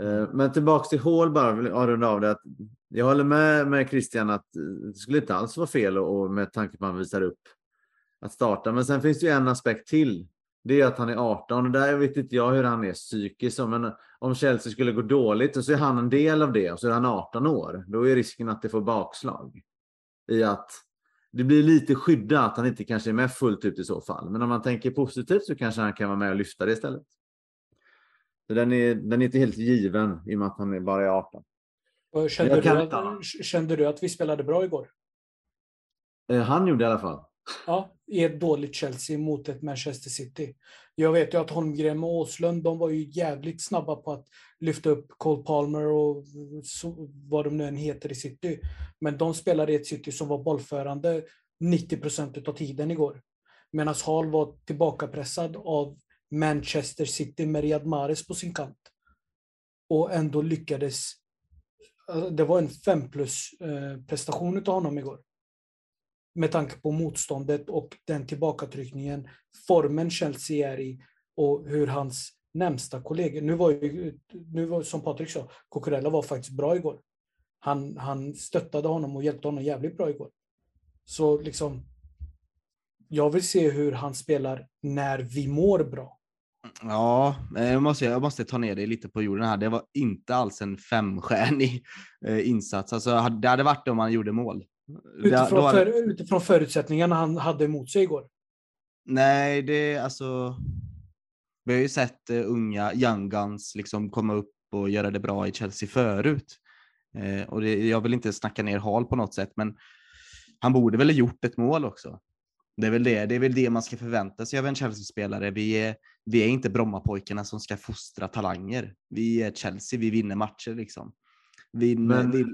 Eh, men tillbaks till hål bara, vill jag av det. Att jag håller med med Christian att det skulle inte alls vara fel och med tanke på att han visar upp att starta. Men sen finns det ju en aspekt till det är att han är 18 och där vet inte jag hur han är psykiskt. Men om Chelsea skulle gå dåligt och så är han en del av det och så är han 18 år. Då är risken att det får bakslag. I att det blir lite skyddat att han inte kanske är med fullt ut i så fall. Men om man tänker positivt så kanske han kan vara med och lyfta det istället. Så den är, den är inte helt given i och med att han är bara är 18. Kände du, att, kände du att vi spelade bra igår? Eh, han gjorde i alla fall. Ja, i ett dåligt Chelsea mot ett Manchester City. Jag vet ju att Holmgren och Åslund, de var ju jävligt snabba på att lyfta upp Cole Palmer och så, vad de nu än heter i City. Men de spelade i ett City som var bollförande 90 procent av tiden igår. Medan Hall var tillbakapressad av Manchester City med Riyad Mahrez på sin kant. Och ändå lyckades... Alltså, det var en fem plus-prestation eh, av honom igår med tanke på motståndet och den tillbakatryckningen, formen Chelsea är i och hur hans närmsta kollegor, nu var ju, nu var, som Patrik sa, Cucurella var faktiskt bra igår. Han, han stöttade honom och hjälpte honom jävligt bra igår. Så liksom, jag vill se hur han spelar när vi mår bra. Ja, eh, jag måste, jag måste ta ner det lite på jorden här. Det var inte alls en femstjärnig eh, insats. Alltså, det hade varit det om han gjorde mål. Utifrån, för, utifrån förutsättningarna han hade emot sig igår? Nej, det är alltså... Vi har ju sett uh, unga young guns liksom komma upp och göra det bra i Chelsea förut. Uh, och det, jag vill inte snacka ner Hall på något sätt, men han borde väl ha gjort ett mål också. Det är väl det, det, är väl det man ska förvänta sig av en Chelsea-spelare. Vi är, vi är inte Brommapojkarna som ska fostra talanger. Vi är Chelsea, vi vinner matcher liksom. Vi, men, vi,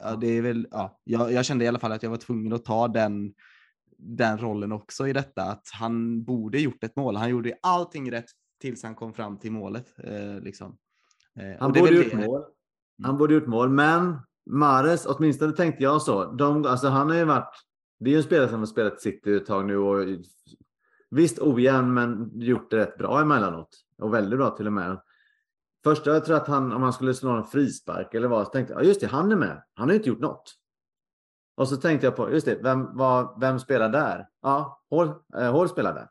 ja, det är väl, ja, jag, jag, kände i alla fall att jag var tvungen att ta den, den rollen också i detta, att han borde gjort ett mål. Han gjorde allting rätt tills han kom fram till målet. Eh, liksom. eh, han borde gjort mål. Mm. Han borde gjort mål, men Mares, åtminstone tänkte jag så. De, alltså han har ju varit, det är ju en spelare som har spelat City ett tag nu och visst ojämn, men gjort det rätt bra emellanåt. Och väldigt bra till och med. Första jag tror att han, om han skulle slå en frispark eller vad, så tänkte jag, just det, han är med. Han har ju inte gjort något. Och så tänkte jag på, just det, vem, vad, vem spelar där? Ja, Hål, eh, Hall spelar där.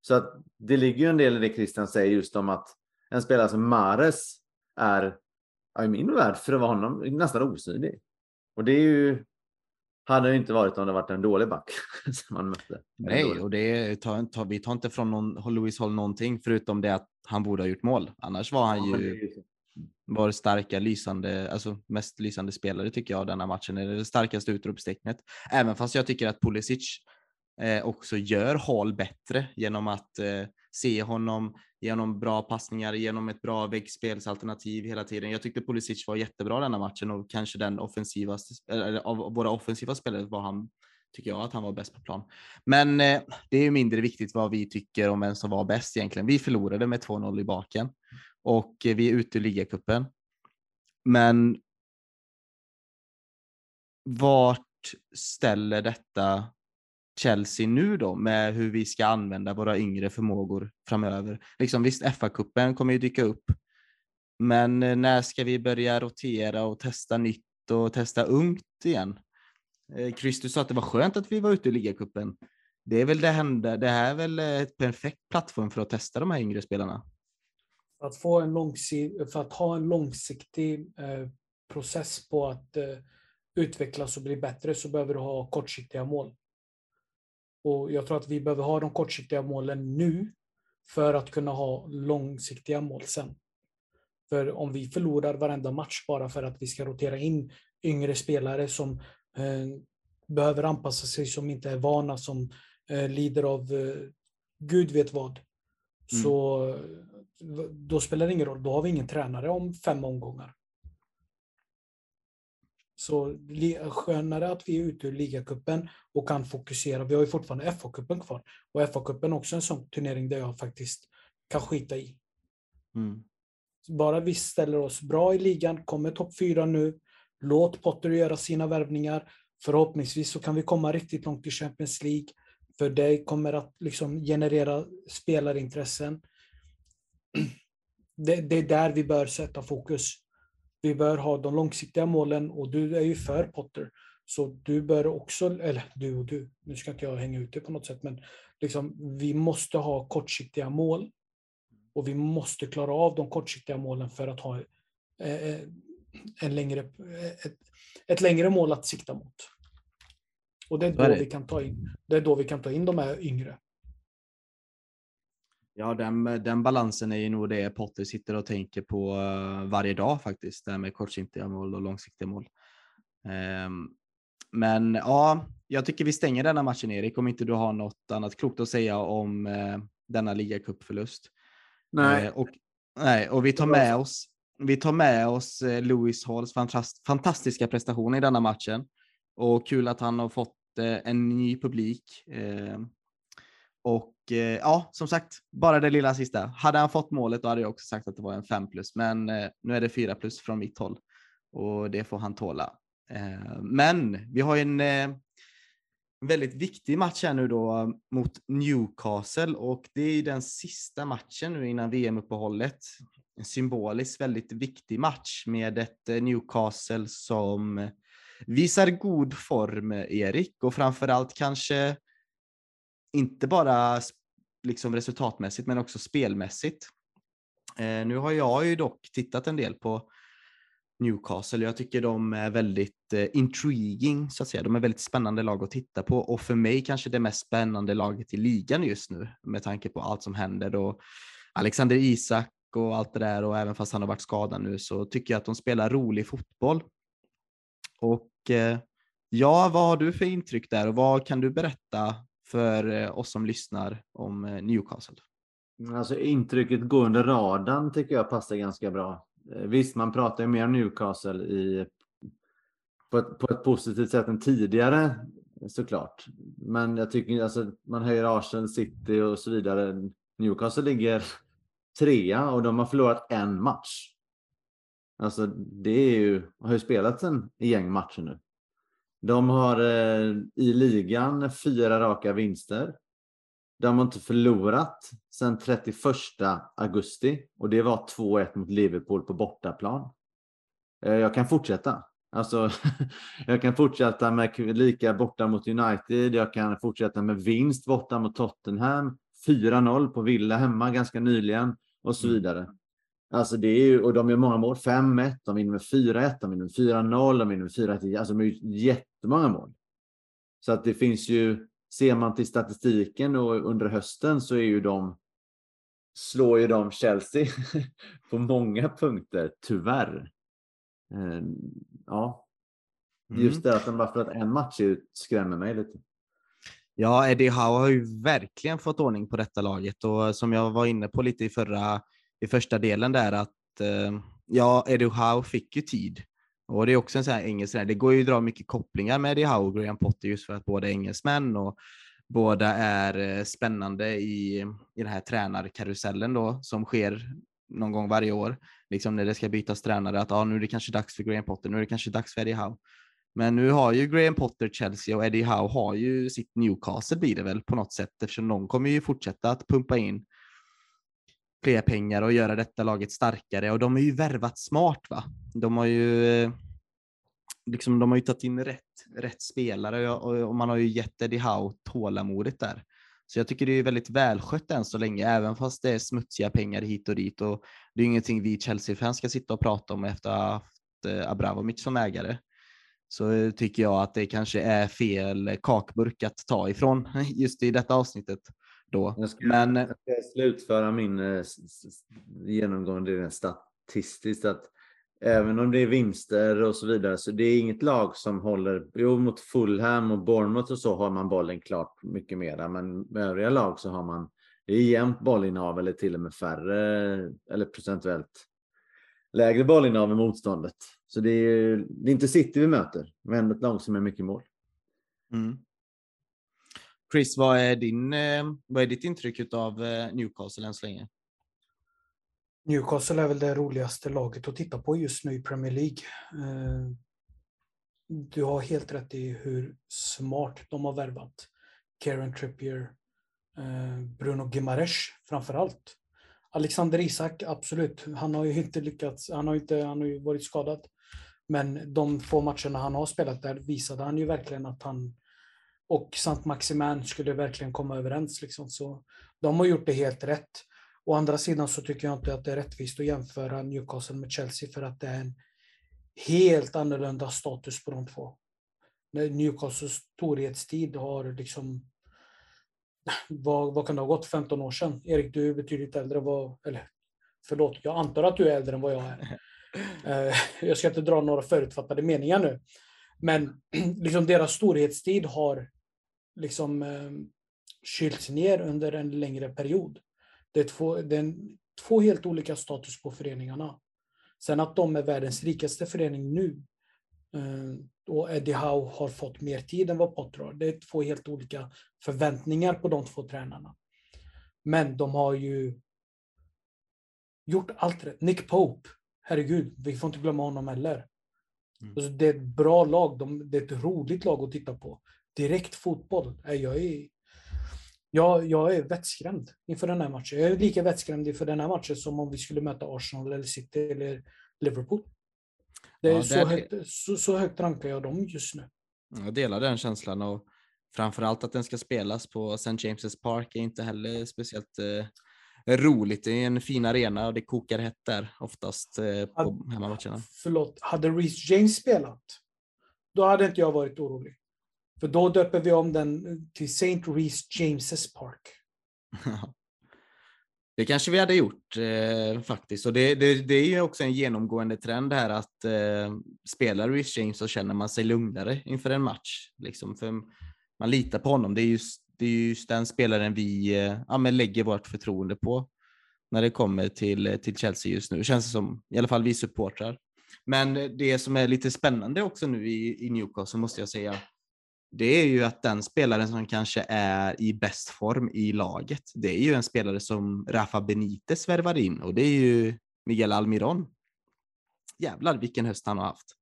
Så att det ligger ju en del i det Christian säger just om att en spelare som Mares är, ja, i min värld, för att vara honom, nästan osynlig. Och det är ju, hade det inte varit om det varit en dålig back som man mötte. Nej, och det tar, tar, vi tar inte från någon, Louis Hall någonting förutom det att han borde ha gjort mål. Annars var han ja, ju vår starka, lysande, alltså mest lysande spelare tycker jag denna matchen. Det är det starkaste utropstecknet. Även fast jag tycker att Pulisic eh, också gör Hall bättre genom att eh, se honom genom bra passningar, genom ett bra väggspelsalternativ hela tiden. Jag tyckte Pulisic var jättebra denna matchen och kanske den offensiva, eller av våra offensiva spelare var han, tycker jag, att han var bäst på plan. Men eh, det är ju mindre viktigt vad vi tycker om vem som var bäst egentligen. Vi förlorade med 2-0 i baken och eh, vi är ute ur ligacupen. Men vart ställer detta Chelsea nu då med hur vi ska använda våra yngre förmågor framöver. Liksom visst, FA-cupen kommer ju dyka upp, men eh, när ska vi börja rotera och testa nytt och testa ungt igen? Eh, Christer sa att det var skönt att vi var ute i ligacupen. Det är väl det hända. Det här är väl ett perfekt plattform för att testa de här yngre spelarna. Att få en för att ha en långsiktig eh, process på att eh, utvecklas och bli bättre så behöver du ha kortsiktiga mål. Och jag tror att vi behöver ha de kortsiktiga målen nu för att kunna ha långsiktiga mål sen. För om vi förlorar varenda match bara för att vi ska rotera in yngre spelare som eh, behöver anpassa sig, som inte är vana, som eh, lider av eh, gud vet vad, mm. så då spelar det ingen roll. Då har vi ingen tränare om fem omgångar. Så skönare att vi är ute ur ligacupen och kan fokusera. Vi har ju fortfarande FA-cupen kvar. Och FA-cupen är också en sån turnering där jag faktiskt kan skita i. Mm. Bara vi ställer oss bra i ligan, kommer topp fyra nu, låt Potter göra sina värvningar. Förhoppningsvis så kan vi komma riktigt långt i Champions League. För det kommer att liksom generera spelarintressen. Det, det är där vi bör sätta fokus vi bör ha de långsiktiga målen och du är ju för Potter. Så du bör också, eller du och du, nu ska inte jag hänga ut det på något sätt, men liksom, vi måste ha kortsiktiga mål. Och vi måste klara av de kortsiktiga målen för att ha eh, eh en längre, eh, ett, ett längre mål att sikta mot. Och det är, då vi kan ta in, det är då vi kan ta in de här yngre. Ja, den, den balansen är ju nog det Potter sitter och tänker på uh, varje dag faktiskt, det här med kortsiktiga mål och långsiktiga mål. Um, men ja, jag tycker vi stänger denna matchen Erik, om inte du har något annat klokt att säga om eh, denna ligacupförlust. Nej. Eh, och, nej, och vi tar med oss, vi tar med oss eh, Lewis Halls fantast, fantastiska prestation i denna matchen. Och kul att han har fått eh, en ny publik. Och eh, ja, som sagt, bara det lilla sista. Hade han fått målet då hade jag också sagt att det var en 5 plus, men eh, nu är det 4 plus från mitt håll och det får han tåla. Eh, men vi har eh, en väldigt viktig match här nu då eh, mot Newcastle och det är den sista matchen nu innan VM-uppehållet. En symboliskt väldigt viktig match med ett eh, Newcastle som visar god form, Erik, och framförallt kanske inte bara liksom resultatmässigt men också spelmässigt. Eh, nu har jag ju dock tittat en del på Newcastle. Jag tycker de är väldigt eh, intriguing så att säga. De är väldigt spännande lag att titta på och för mig kanske det mest spännande laget i ligan just nu med tanke på allt som händer och Alexander Isak och allt det där och även fast han har varit skadad nu så tycker jag att de spelar rolig fotboll. Och eh, ja, vad har du för intryck där och vad kan du berätta för eh, oss som lyssnar om eh, Newcastle? Alltså intrycket gå under radarn tycker jag passar ganska bra. Eh, visst, man pratar ju mer om Newcastle i, på, ett, på ett positivt sätt än tidigare såklart. Men jag tycker alltså man höjer Arsenal, City och så vidare. Newcastle ligger trea och de har förlorat en match. Alltså det är ju, har ju spelats en gäng matcher nu. De har eh, i ligan fyra raka vinster. De har inte förlorat sedan 31 augusti och det var 2-1 mot Liverpool på bortaplan. Eh, jag kan fortsätta. Alltså, jag kan fortsätta med lika borta mot United. Jag kan fortsätta med vinst borta mot Tottenham. 4-0 på Villa hemma ganska nyligen och så mm. vidare. Alltså det är ju, och de gör många mål. 5-1, de vinner med 4-1, de vinner med 4-0, de vinner med 4-1. Alltså de ju jättemånga mål. Så att det finns ju, ser man till statistiken och under hösten så är ju de, slår ju de Chelsea på många punkter, tyvärr. Ehm, ja, just mm. det att de bara förlorat en match skrämmer mig lite. Ja, Eddie Howe har ju verkligen fått ordning på detta laget och som jag var inne på lite i förra i första delen där att eh, ja, Eddie Howe fick ju tid. Och det är också en sån här engelsk, det går ju att dra mycket kopplingar med Eddie Howe och Graham Potter just för att båda är engelsmän och båda är eh, spännande i, i den här tränarkarusellen då som sker någon gång varje år. Liksom när det ska bytas tränare att ah, nu är det kanske dags för Graham Potter, nu är det kanske dags för Eddie Howe. Men nu har ju Graham Potter Chelsea och Eddie Howe har ju sitt Newcastle blir det väl på något sätt eftersom de kommer ju fortsätta att pumpa in fler pengar och göra detta laget starkare och de har ju värvat smart va. De har ju eh, liksom, de har ju tagit in rätt, rätt spelare och, och man har ju gett Eddie Howe tålamodet där. Så jag tycker det är väldigt välskött än så länge, även fast det är smutsiga pengar hit och dit och det är ingenting vi Chelsea-fans ska sitta och prata om efter att ha haft eh, Abramovic som ägare. Så eh, tycker jag att det kanske är fel kakburk att ta ifrån just i detta avsnittet då. Jag ska, Men, jag ska slutföra min eh, genomgång det statistiskt att även om det är vinster och så vidare så det är inget lag som håller, jo mot Fulham och Bournemouth och så har man bollen klart mycket mera men med övriga lag så har man det är jämnt bollinnehav eller till och med färre eller procentuellt lägre bollinnehav än motståndet. Så det är, det är inte City vi möter, men ett lag som är mycket mål. Mm. Chris, vad är, din, eh, vad är ditt intryck av eh, Newcastle än så länge? Newcastle är väl det roligaste laget att titta på just nu i Premier League. Eh, du har helt rätt i hur smart de har värvat. Karen Trippier, Bruno Gimares framför allt. Alexander Isak, absolut. Han har ju inte lyckats. Han har, inte, han har ju varit skadad. Men de få matcherna han har spelat där visade han ju verkligen att han och Saint Maximin skulle verkligen komma överens. Liksom. Så de har gjort det helt rätt. Å andra sidan så tycker jag inte att det är rättvist att jämföra Newcastle med Chelsea för att det är en helt annorlunda status på de två. Newcastles storhetstid har liksom vad, vad kan det ha gått 15 år sedan? Erik, du är betydligt äldre. Vad, eller förlåt, jag antar att du är äldre än vad jag är. Eh, jag ska inte dra några förutfattade meningar nu. Men liksom deras storhetstid har liksom eh, kylts ner under en längre period. Det är, två, det är två helt olika status på föreningarna. Sen att de är världens rikaste förening nu eh, och Eddie Howe har fått mer tid än vad Potter har. Det är två helt olika förväntningar på de två tränarna. Men de har ju gjort allt rätt. Nick Pope, herregud, vi får inte glömma honom heller. Mm. Alltså, det är ett bra lag, de, det är ett roligt lag att titta på. Direkt fotboll. Jag är, jag, jag är vettskrämd inför den här matchen. Jag är lika vettskrämd inför den här matchen som om vi skulle möta Arsenal, eller City eller Liverpool. Det är ja, så, högt, så, så högt rankar jag dem just nu. Jag delar den känslan och framförallt att den ska spelas på St. James' Park är inte heller speciellt eh, roligt. Det är en fin arena och det kokar hett där oftast eh, på hade, hemmamatcherna. Förlåt, hade Reece James spelat, då hade inte jag varit orolig. För då döper vi om den till St. Reece James' Park. Det kanske vi hade gjort eh, faktiskt. Och det, det, det, är ju också en genomgående trend här att eh, spelar Reece James så känner man sig lugnare inför en match. Liksom, för man litar på honom. Det är just, det är just den spelaren vi eh, ja, men lägger vårt förtroende på när det kommer till, till Chelsea just nu. Känns det som, i alla fall vi supportrar. Men det som är lite spännande också nu i, i Newcastle måste jag säga, det är ju att den spelaren som kanske är i bäst form i laget, det är ju en spelare som Rafa Benitez värvar in och det är ju Miguel Almiron. Jävlar vilken höst han har haft.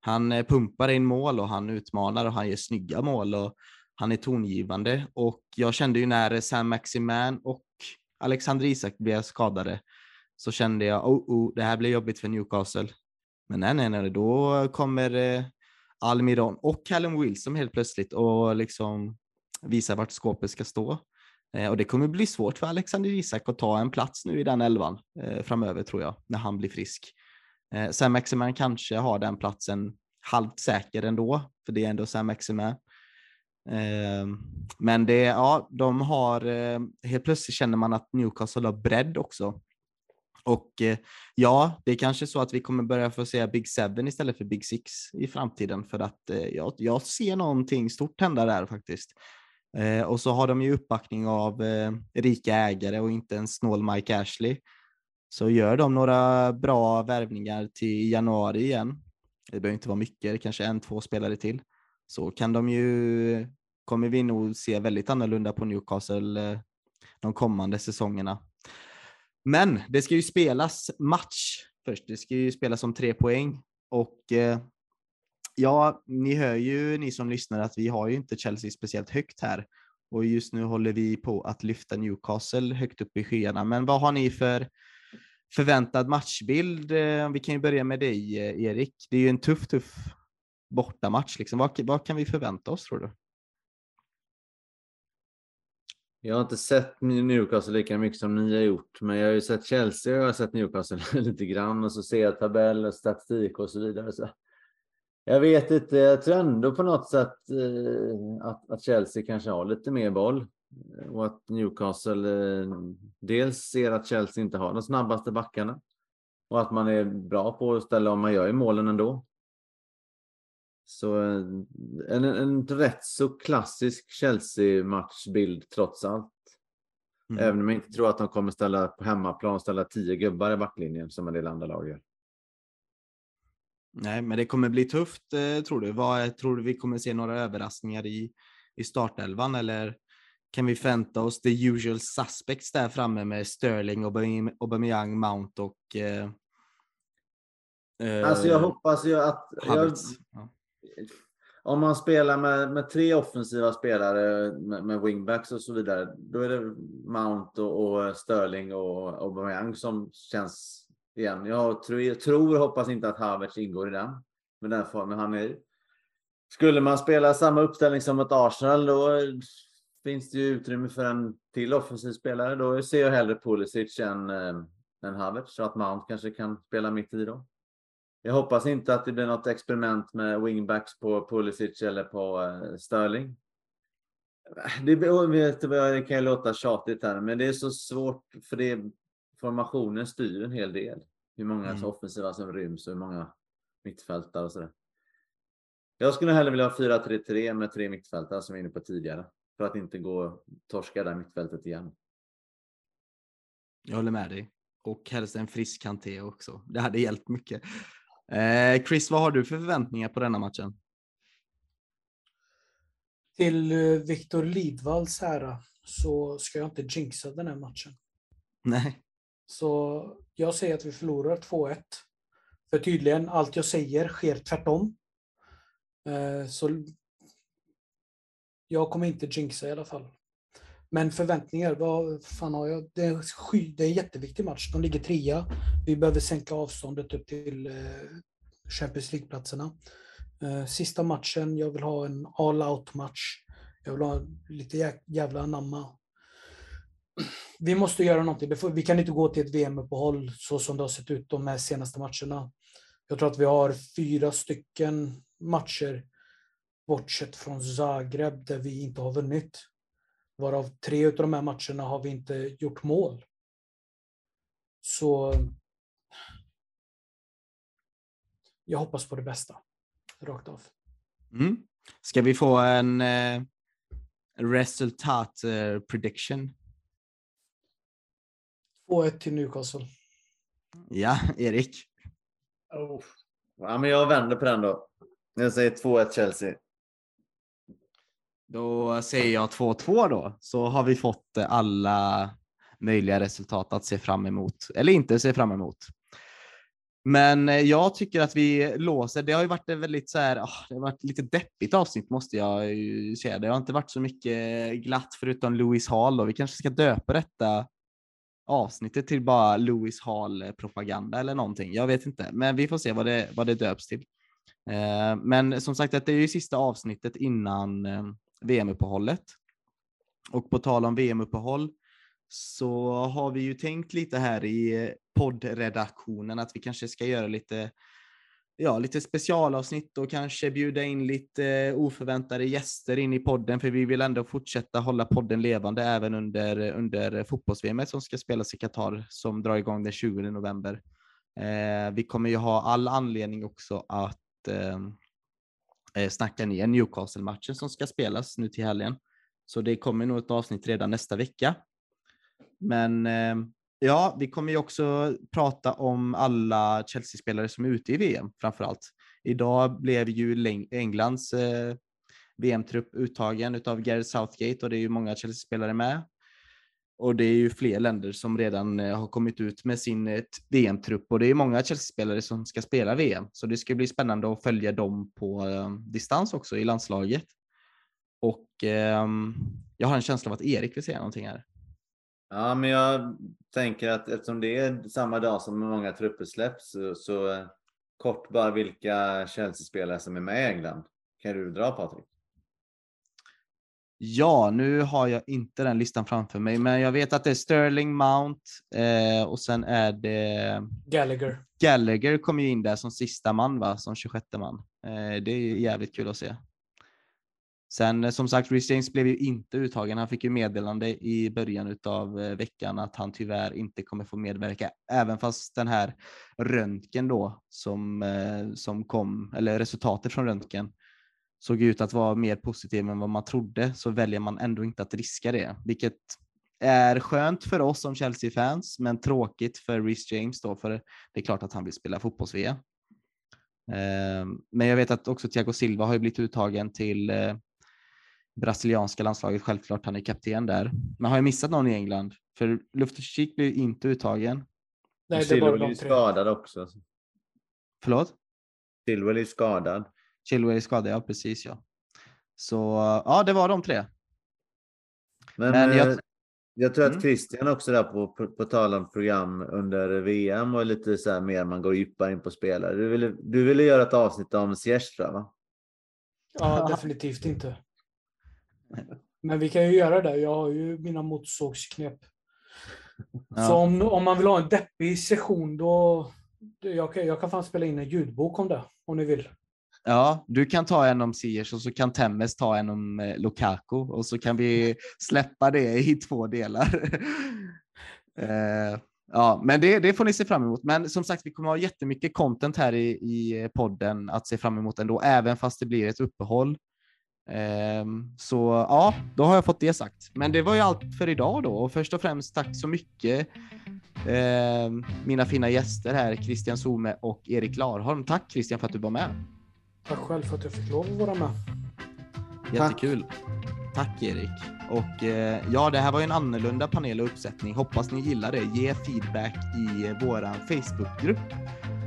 Han eh, pumpar in mål och han utmanar och han gör snygga mål och han är tongivande och jag kände ju när Sam Maximan och Alexander Isak blev skadade så kände jag, oh, oh det här blir jobbigt för Newcastle. Men nej, nej, nej, då kommer eh, Almiron och Callum Wilson helt plötsligt och liksom visa vart skåpet ska stå. Eh, och det kommer bli svårt för Alexander Isak att ta en plats nu i den elvan eh, framöver tror jag, när han blir frisk. Eh, Sam Maximan kanske har den platsen halvt säker ändå, för det är ändå Sam Maximan. Eh, men det, ja, de har, eh, helt plötsligt känner man att Newcastle har bredd också. Och eh, ja, det är kanske så att vi kommer börja få se Big Seven istället för Big Six i framtiden för att eh, jag, jag ser någonting stort hända där faktiskt. Eh, och så har de ju uppbackning av eh, rika ägare och inte en snål Mike Ashley. Så gör de några bra värvningar till januari igen, det behöver inte vara mycket, det kanske en, två spelare till, så kan de ju, kommer vi nog se väldigt annorlunda på Newcastle eh, de kommande säsongerna. Men det ska ju spelas match först. Det ska ju spelas om tre poäng och eh, ja, ni hör ju ni som lyssnar att vi har ju inte Chelsea speciellt högt här och just nu håller vi på att lyfta Newcastle högt upp i skyarna. Men vad har ni för förväntad matchbild? Eh, vi kan ju börja med dig eh, Erik. Det är ju en tuff, tuff bortamatch. Liksom. Vad, vad kan vi förvänta oss tror du? Jag har inte sett Newcastle lika mycket som ni har gjort, men jag har ju sett Chelsea och jag har sett Newcastle lite grann och så ser jag tabell och statistik och så vidare. Så jag vet inte, jag tror ändå på något sätt eh, att, att, Chelsea kanske har lite mer boll och att Newcastle eh, dels ser att Chelsea inte har de snabbaste backarna och att man är bra på att ställa om man gör ju målen ändå. Så eh, en, en rätt så klassisk Chelsea-matchbild trots allt. Mm. Även om jag inte tror att de kommer ställa på hemmaplan ställa tio gubbar i backlinjen som en del andra lag gör. Nej, men det kommer bli tufft eh, tror du. Vad, tror du vi kommer se några överraskningar i, i startelvan eller kan vi förvänta oss the usual suspects där framme med Sterling, Aubameyang, Mount och eh, Alltså jag hoppas ju att... Jag, ja om man spelar med, med tre offensiva spelare med, med, wingbacks och så vidare, då är det Mount och, och Sterling och Aubameyang som känns igen. Jag tror, jag tror och hoppas inte att Havertz ingår i den, med den formen han är i. Skulle man spela samma uppställning som ett Arsenal, då finns det ju utrymme för en till offensiv spelare. Då ser jag hellre Pulisic än, äh, än Havertz, så att Mount kanske kan spela mitt i då. Jag hoppas inte att det blir något experiment med wingbacks på Pulisic eller på uh, Sterling. Det, vet det kan ju låta tjatigt här, men det är så svårt för det formationen styr en hel del. Hur många mm. offensiva som ryms och hur många mittfältare och sådär. Jag skulle hellre vilja ha 4-3-3 med tre mittfältare som vi var inne på tidigare. För att inte gå torska där mittfältet igen. Jag håller med dig. Och helst en frisk Kanté också. Det hade hjälpt mycket. Eh, Chris, vad har du för förväntningar på denna matchen? Till eh, Viktor Lidvalls ära så ska jag inte jinxa den här matchen. Nej. Så jag säger att vi förlorar 2-1. För tydligen, allt jag säger sker tvärtom. Eh, Så jag kommer inte jinxa i alla fall. Men förväntningar, vad fan har jag? Det är, sky, det är en jätteviktig match. De ligger trea. Vi behöver sänka avståndet upp till eh, Champions League-platserna. Eh, Sista matchen, jag vill ha en all-out-match. Jag vill ha lite jä- jävla anamma. Vi måste göra någonting. Vi kan inte gå till ett VM-uppehåll så som det har sett ut de här senaste matcherna. Jag tror att vi har fyra stycken matcher bortsett från Zagreb där vi inte har vunnit. Varav tre av de här matcherna har vi inte gjort mål. Så jag hoppas på det bästa. Rakt av. Mm. Ska vi få en eh, resultat eh, prediction? 2-1 till Newcastle. Ja, Erik. Oh. Ja, men jag vänder på den då. Jag säger 2-1 Chelsea. Då säger jag 2-2 då, så har vi fått eh, alla möjliga resultat att se fram emot, eller inte se fram emot. Men eh, jag tycker att vi låser. Det har ju varit ett väldigt så här, ah, det har varit lite deppigt avsnitt måste jag ju säga. Det har inte varit så mycket glatt förutom Louis Hall och vi kanske ska döpa detta avsnittet till bara Louis Hall propaganda eller någonting. Jag vet inte, men vi får se vad det, vad det döps till. Eh, men som sagt, det är ju sista avsnittet innan VM-uppehållet. Och på tal om VM-uppehåll så har vi ju tänkt lite här i poddredaktionen att vi kanske ska göra lite, ja, lite specialavsnitt och kanske bjuda in lite oförväntade gäster in i podden, för vi vill ändå fortsätta hålla podden levande även under, under fotbolls-VM som ska spelas i Qatar som drar igång den 20 november. Eh, vi kommer ju ha all anledning också att eh, eh, snacka ner Newcastle-matchen som ska spelas nu till helgen. Så det kommer nog ett avsnitt redan nästa vecka. Men eh, ja, vi kommer ju också prata om alla Chelsea-spelare som är ute i VM framför allt. Idag blev ju Englands eh, VM-trupp uttagen utav Gareth Southgate och det är ju många Chelsea-spelare med. Och det är ju fler länder som redan eh, har kommit ut med sin eh, VM-trupp och det är många Chelsea-spelare som ska spela VM. Så det ska bli spännande att följa dem på eh, distans också i landslaget. Och eh, jag har en känsla av att Erik vill säga någonting här. Ja, men jag tänker att eftersom det är samma dag som många trupper släpps så, så kort bara vilka Chelsea-spelare som är med i England. Kan du dra Patrik? Ja, nu har jag inte den listan framför mig, men jag vet att det är Sterling, Mount eh, och sen är det Gallagher. Gallagher kom ju in där som sista man, va? som 26 man. Eh, det är jävligt kul att se. Sen eh, som sagt, Reece James blev ju inte uttagen. Han fick ju meddelande i början av eh, veckan att han tyvärr inte kommer få medverka, även fast den här röntgen då som, eh, som kom, eller resultatet från röntgen såg ut att vara mer positiv än vad man trodde, så väljer man ändå inte att riska det, vilket är skönt för oss som Chelsea-fans, men tråkigt för Reece James då, för det är klart att han vill spela fotbolls-VM. Eh, Men jag vet att också Thiago Silva har ju blivit uttagen till eh, brasilianska landslaget, självklart, han är kapten där. Men har jag missat någon i England? För Luftus-Cheek blev ju inte uttagen. Nej, det var är ju de tre. skadad också. Förlåt? Silver är ju skadad. Chilwell är skadad, ja precis ja. Så ja, det var de tre. Men, Men jag- jag, jag tror att Mm. Christian också där på, på, på tal om program under VM och lite så här mer man går djupare in på spelare. Du ville, du ville göra ett avsnitt om Ziyech tror jag, va? Ja, definitivt inte. Men vi kan ju göra det. Jag har ju mina motorsågsknep. Ja. Så om, om man vill ha en deppig session då... Jag kan, jag kan fan spela in en ljudbok om det, om ni vill. Ja, du kan ta en om Ziyech och så kan Temmes ta en om eh, Lukaku och så kan vi släppa det i två delar. eh, Ja, men det, det får ni se fram emot. Men som sagt, vi kommer ha jättemycket content här i, i podden att se fram emot ändå, även fast det blir ett uppehåll. Um, så ja, då har jag fått det sagt. Men det var ju allt för idag då och först och främst tack så mycket um, mina fina gäster här, Christian Some och Erik Larholm. Tack Christian för att du var med. Tack själv för att jag fick lov att vara med. Jättekul. Tack, Tack Erik. Och eh, ja, det här var ju en annorlunda panel och uppsättning. Hoppas ni gillar det. Ge feedback i våran Facebookgrupp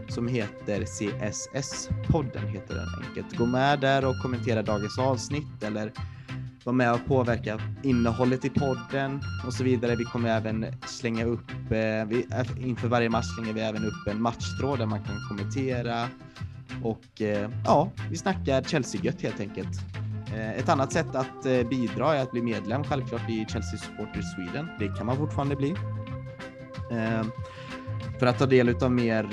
som heter CSS-podden heter den enkelt. Gå med där och kommentera dagens avsnitt eller var med och påverka innehållet i podden och så vidare. Vi kommer även slänga upp, eh, vi, eh, inför varje match slänger vi även upp en matchtråd där man kan kommentera och eh, ja, vi snackar Chelsea-gött helt enkelt. Eh, ett annat sätt att eh, bidra är att bli medlem självklart i Chelsea Supporters Sweden. Det kan man fortfarande bli. För att ta del av mer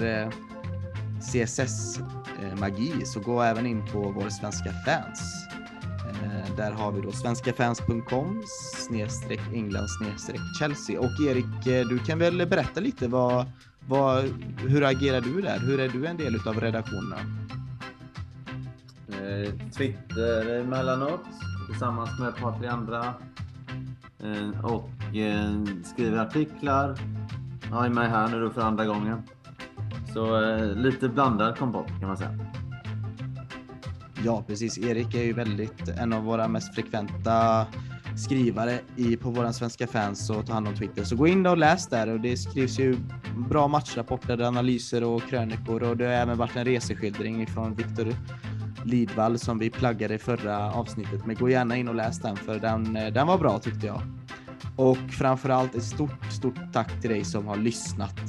CSS-magi så gå även in på vår svenska fans. Där har vi då svenskafans.com snedstreck England snedstreck Chelsea. Och Erik, du kan väl berätta lite vad, vad, hur agerar du där? Hur är du en del av redaktionen? Eh, Twitter emellanåt tillsammans med ett par, tre andra. Eh, och eh, skriver artiklar. Jag är med här nu för andra gången. Så lite blandad kompott kan man säga. Ja, precis. Erik är ju väldigt en av våra mest frekventa skrivare i, på våra svenska fans och ta hand om Twitter. Så gå in och läs där och det skrivs ju bra matchrapporter, analyser och krönikor och det har även varit en reseskildring från Viktor Lidvall som vi plaggade i förra avsnittet. Men gå gärna in och läs den för den, eh, den var bra tyckte jag. Och framförallt ett stort, stort tack till dig som har lyssnat.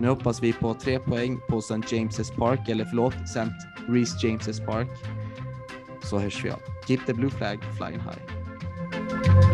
Nu hoppas vi på tre poäng på St. James's Park, eller förlåt, St. Reece James's Park. Så hörs vi av. Keep the blue flag flying high. you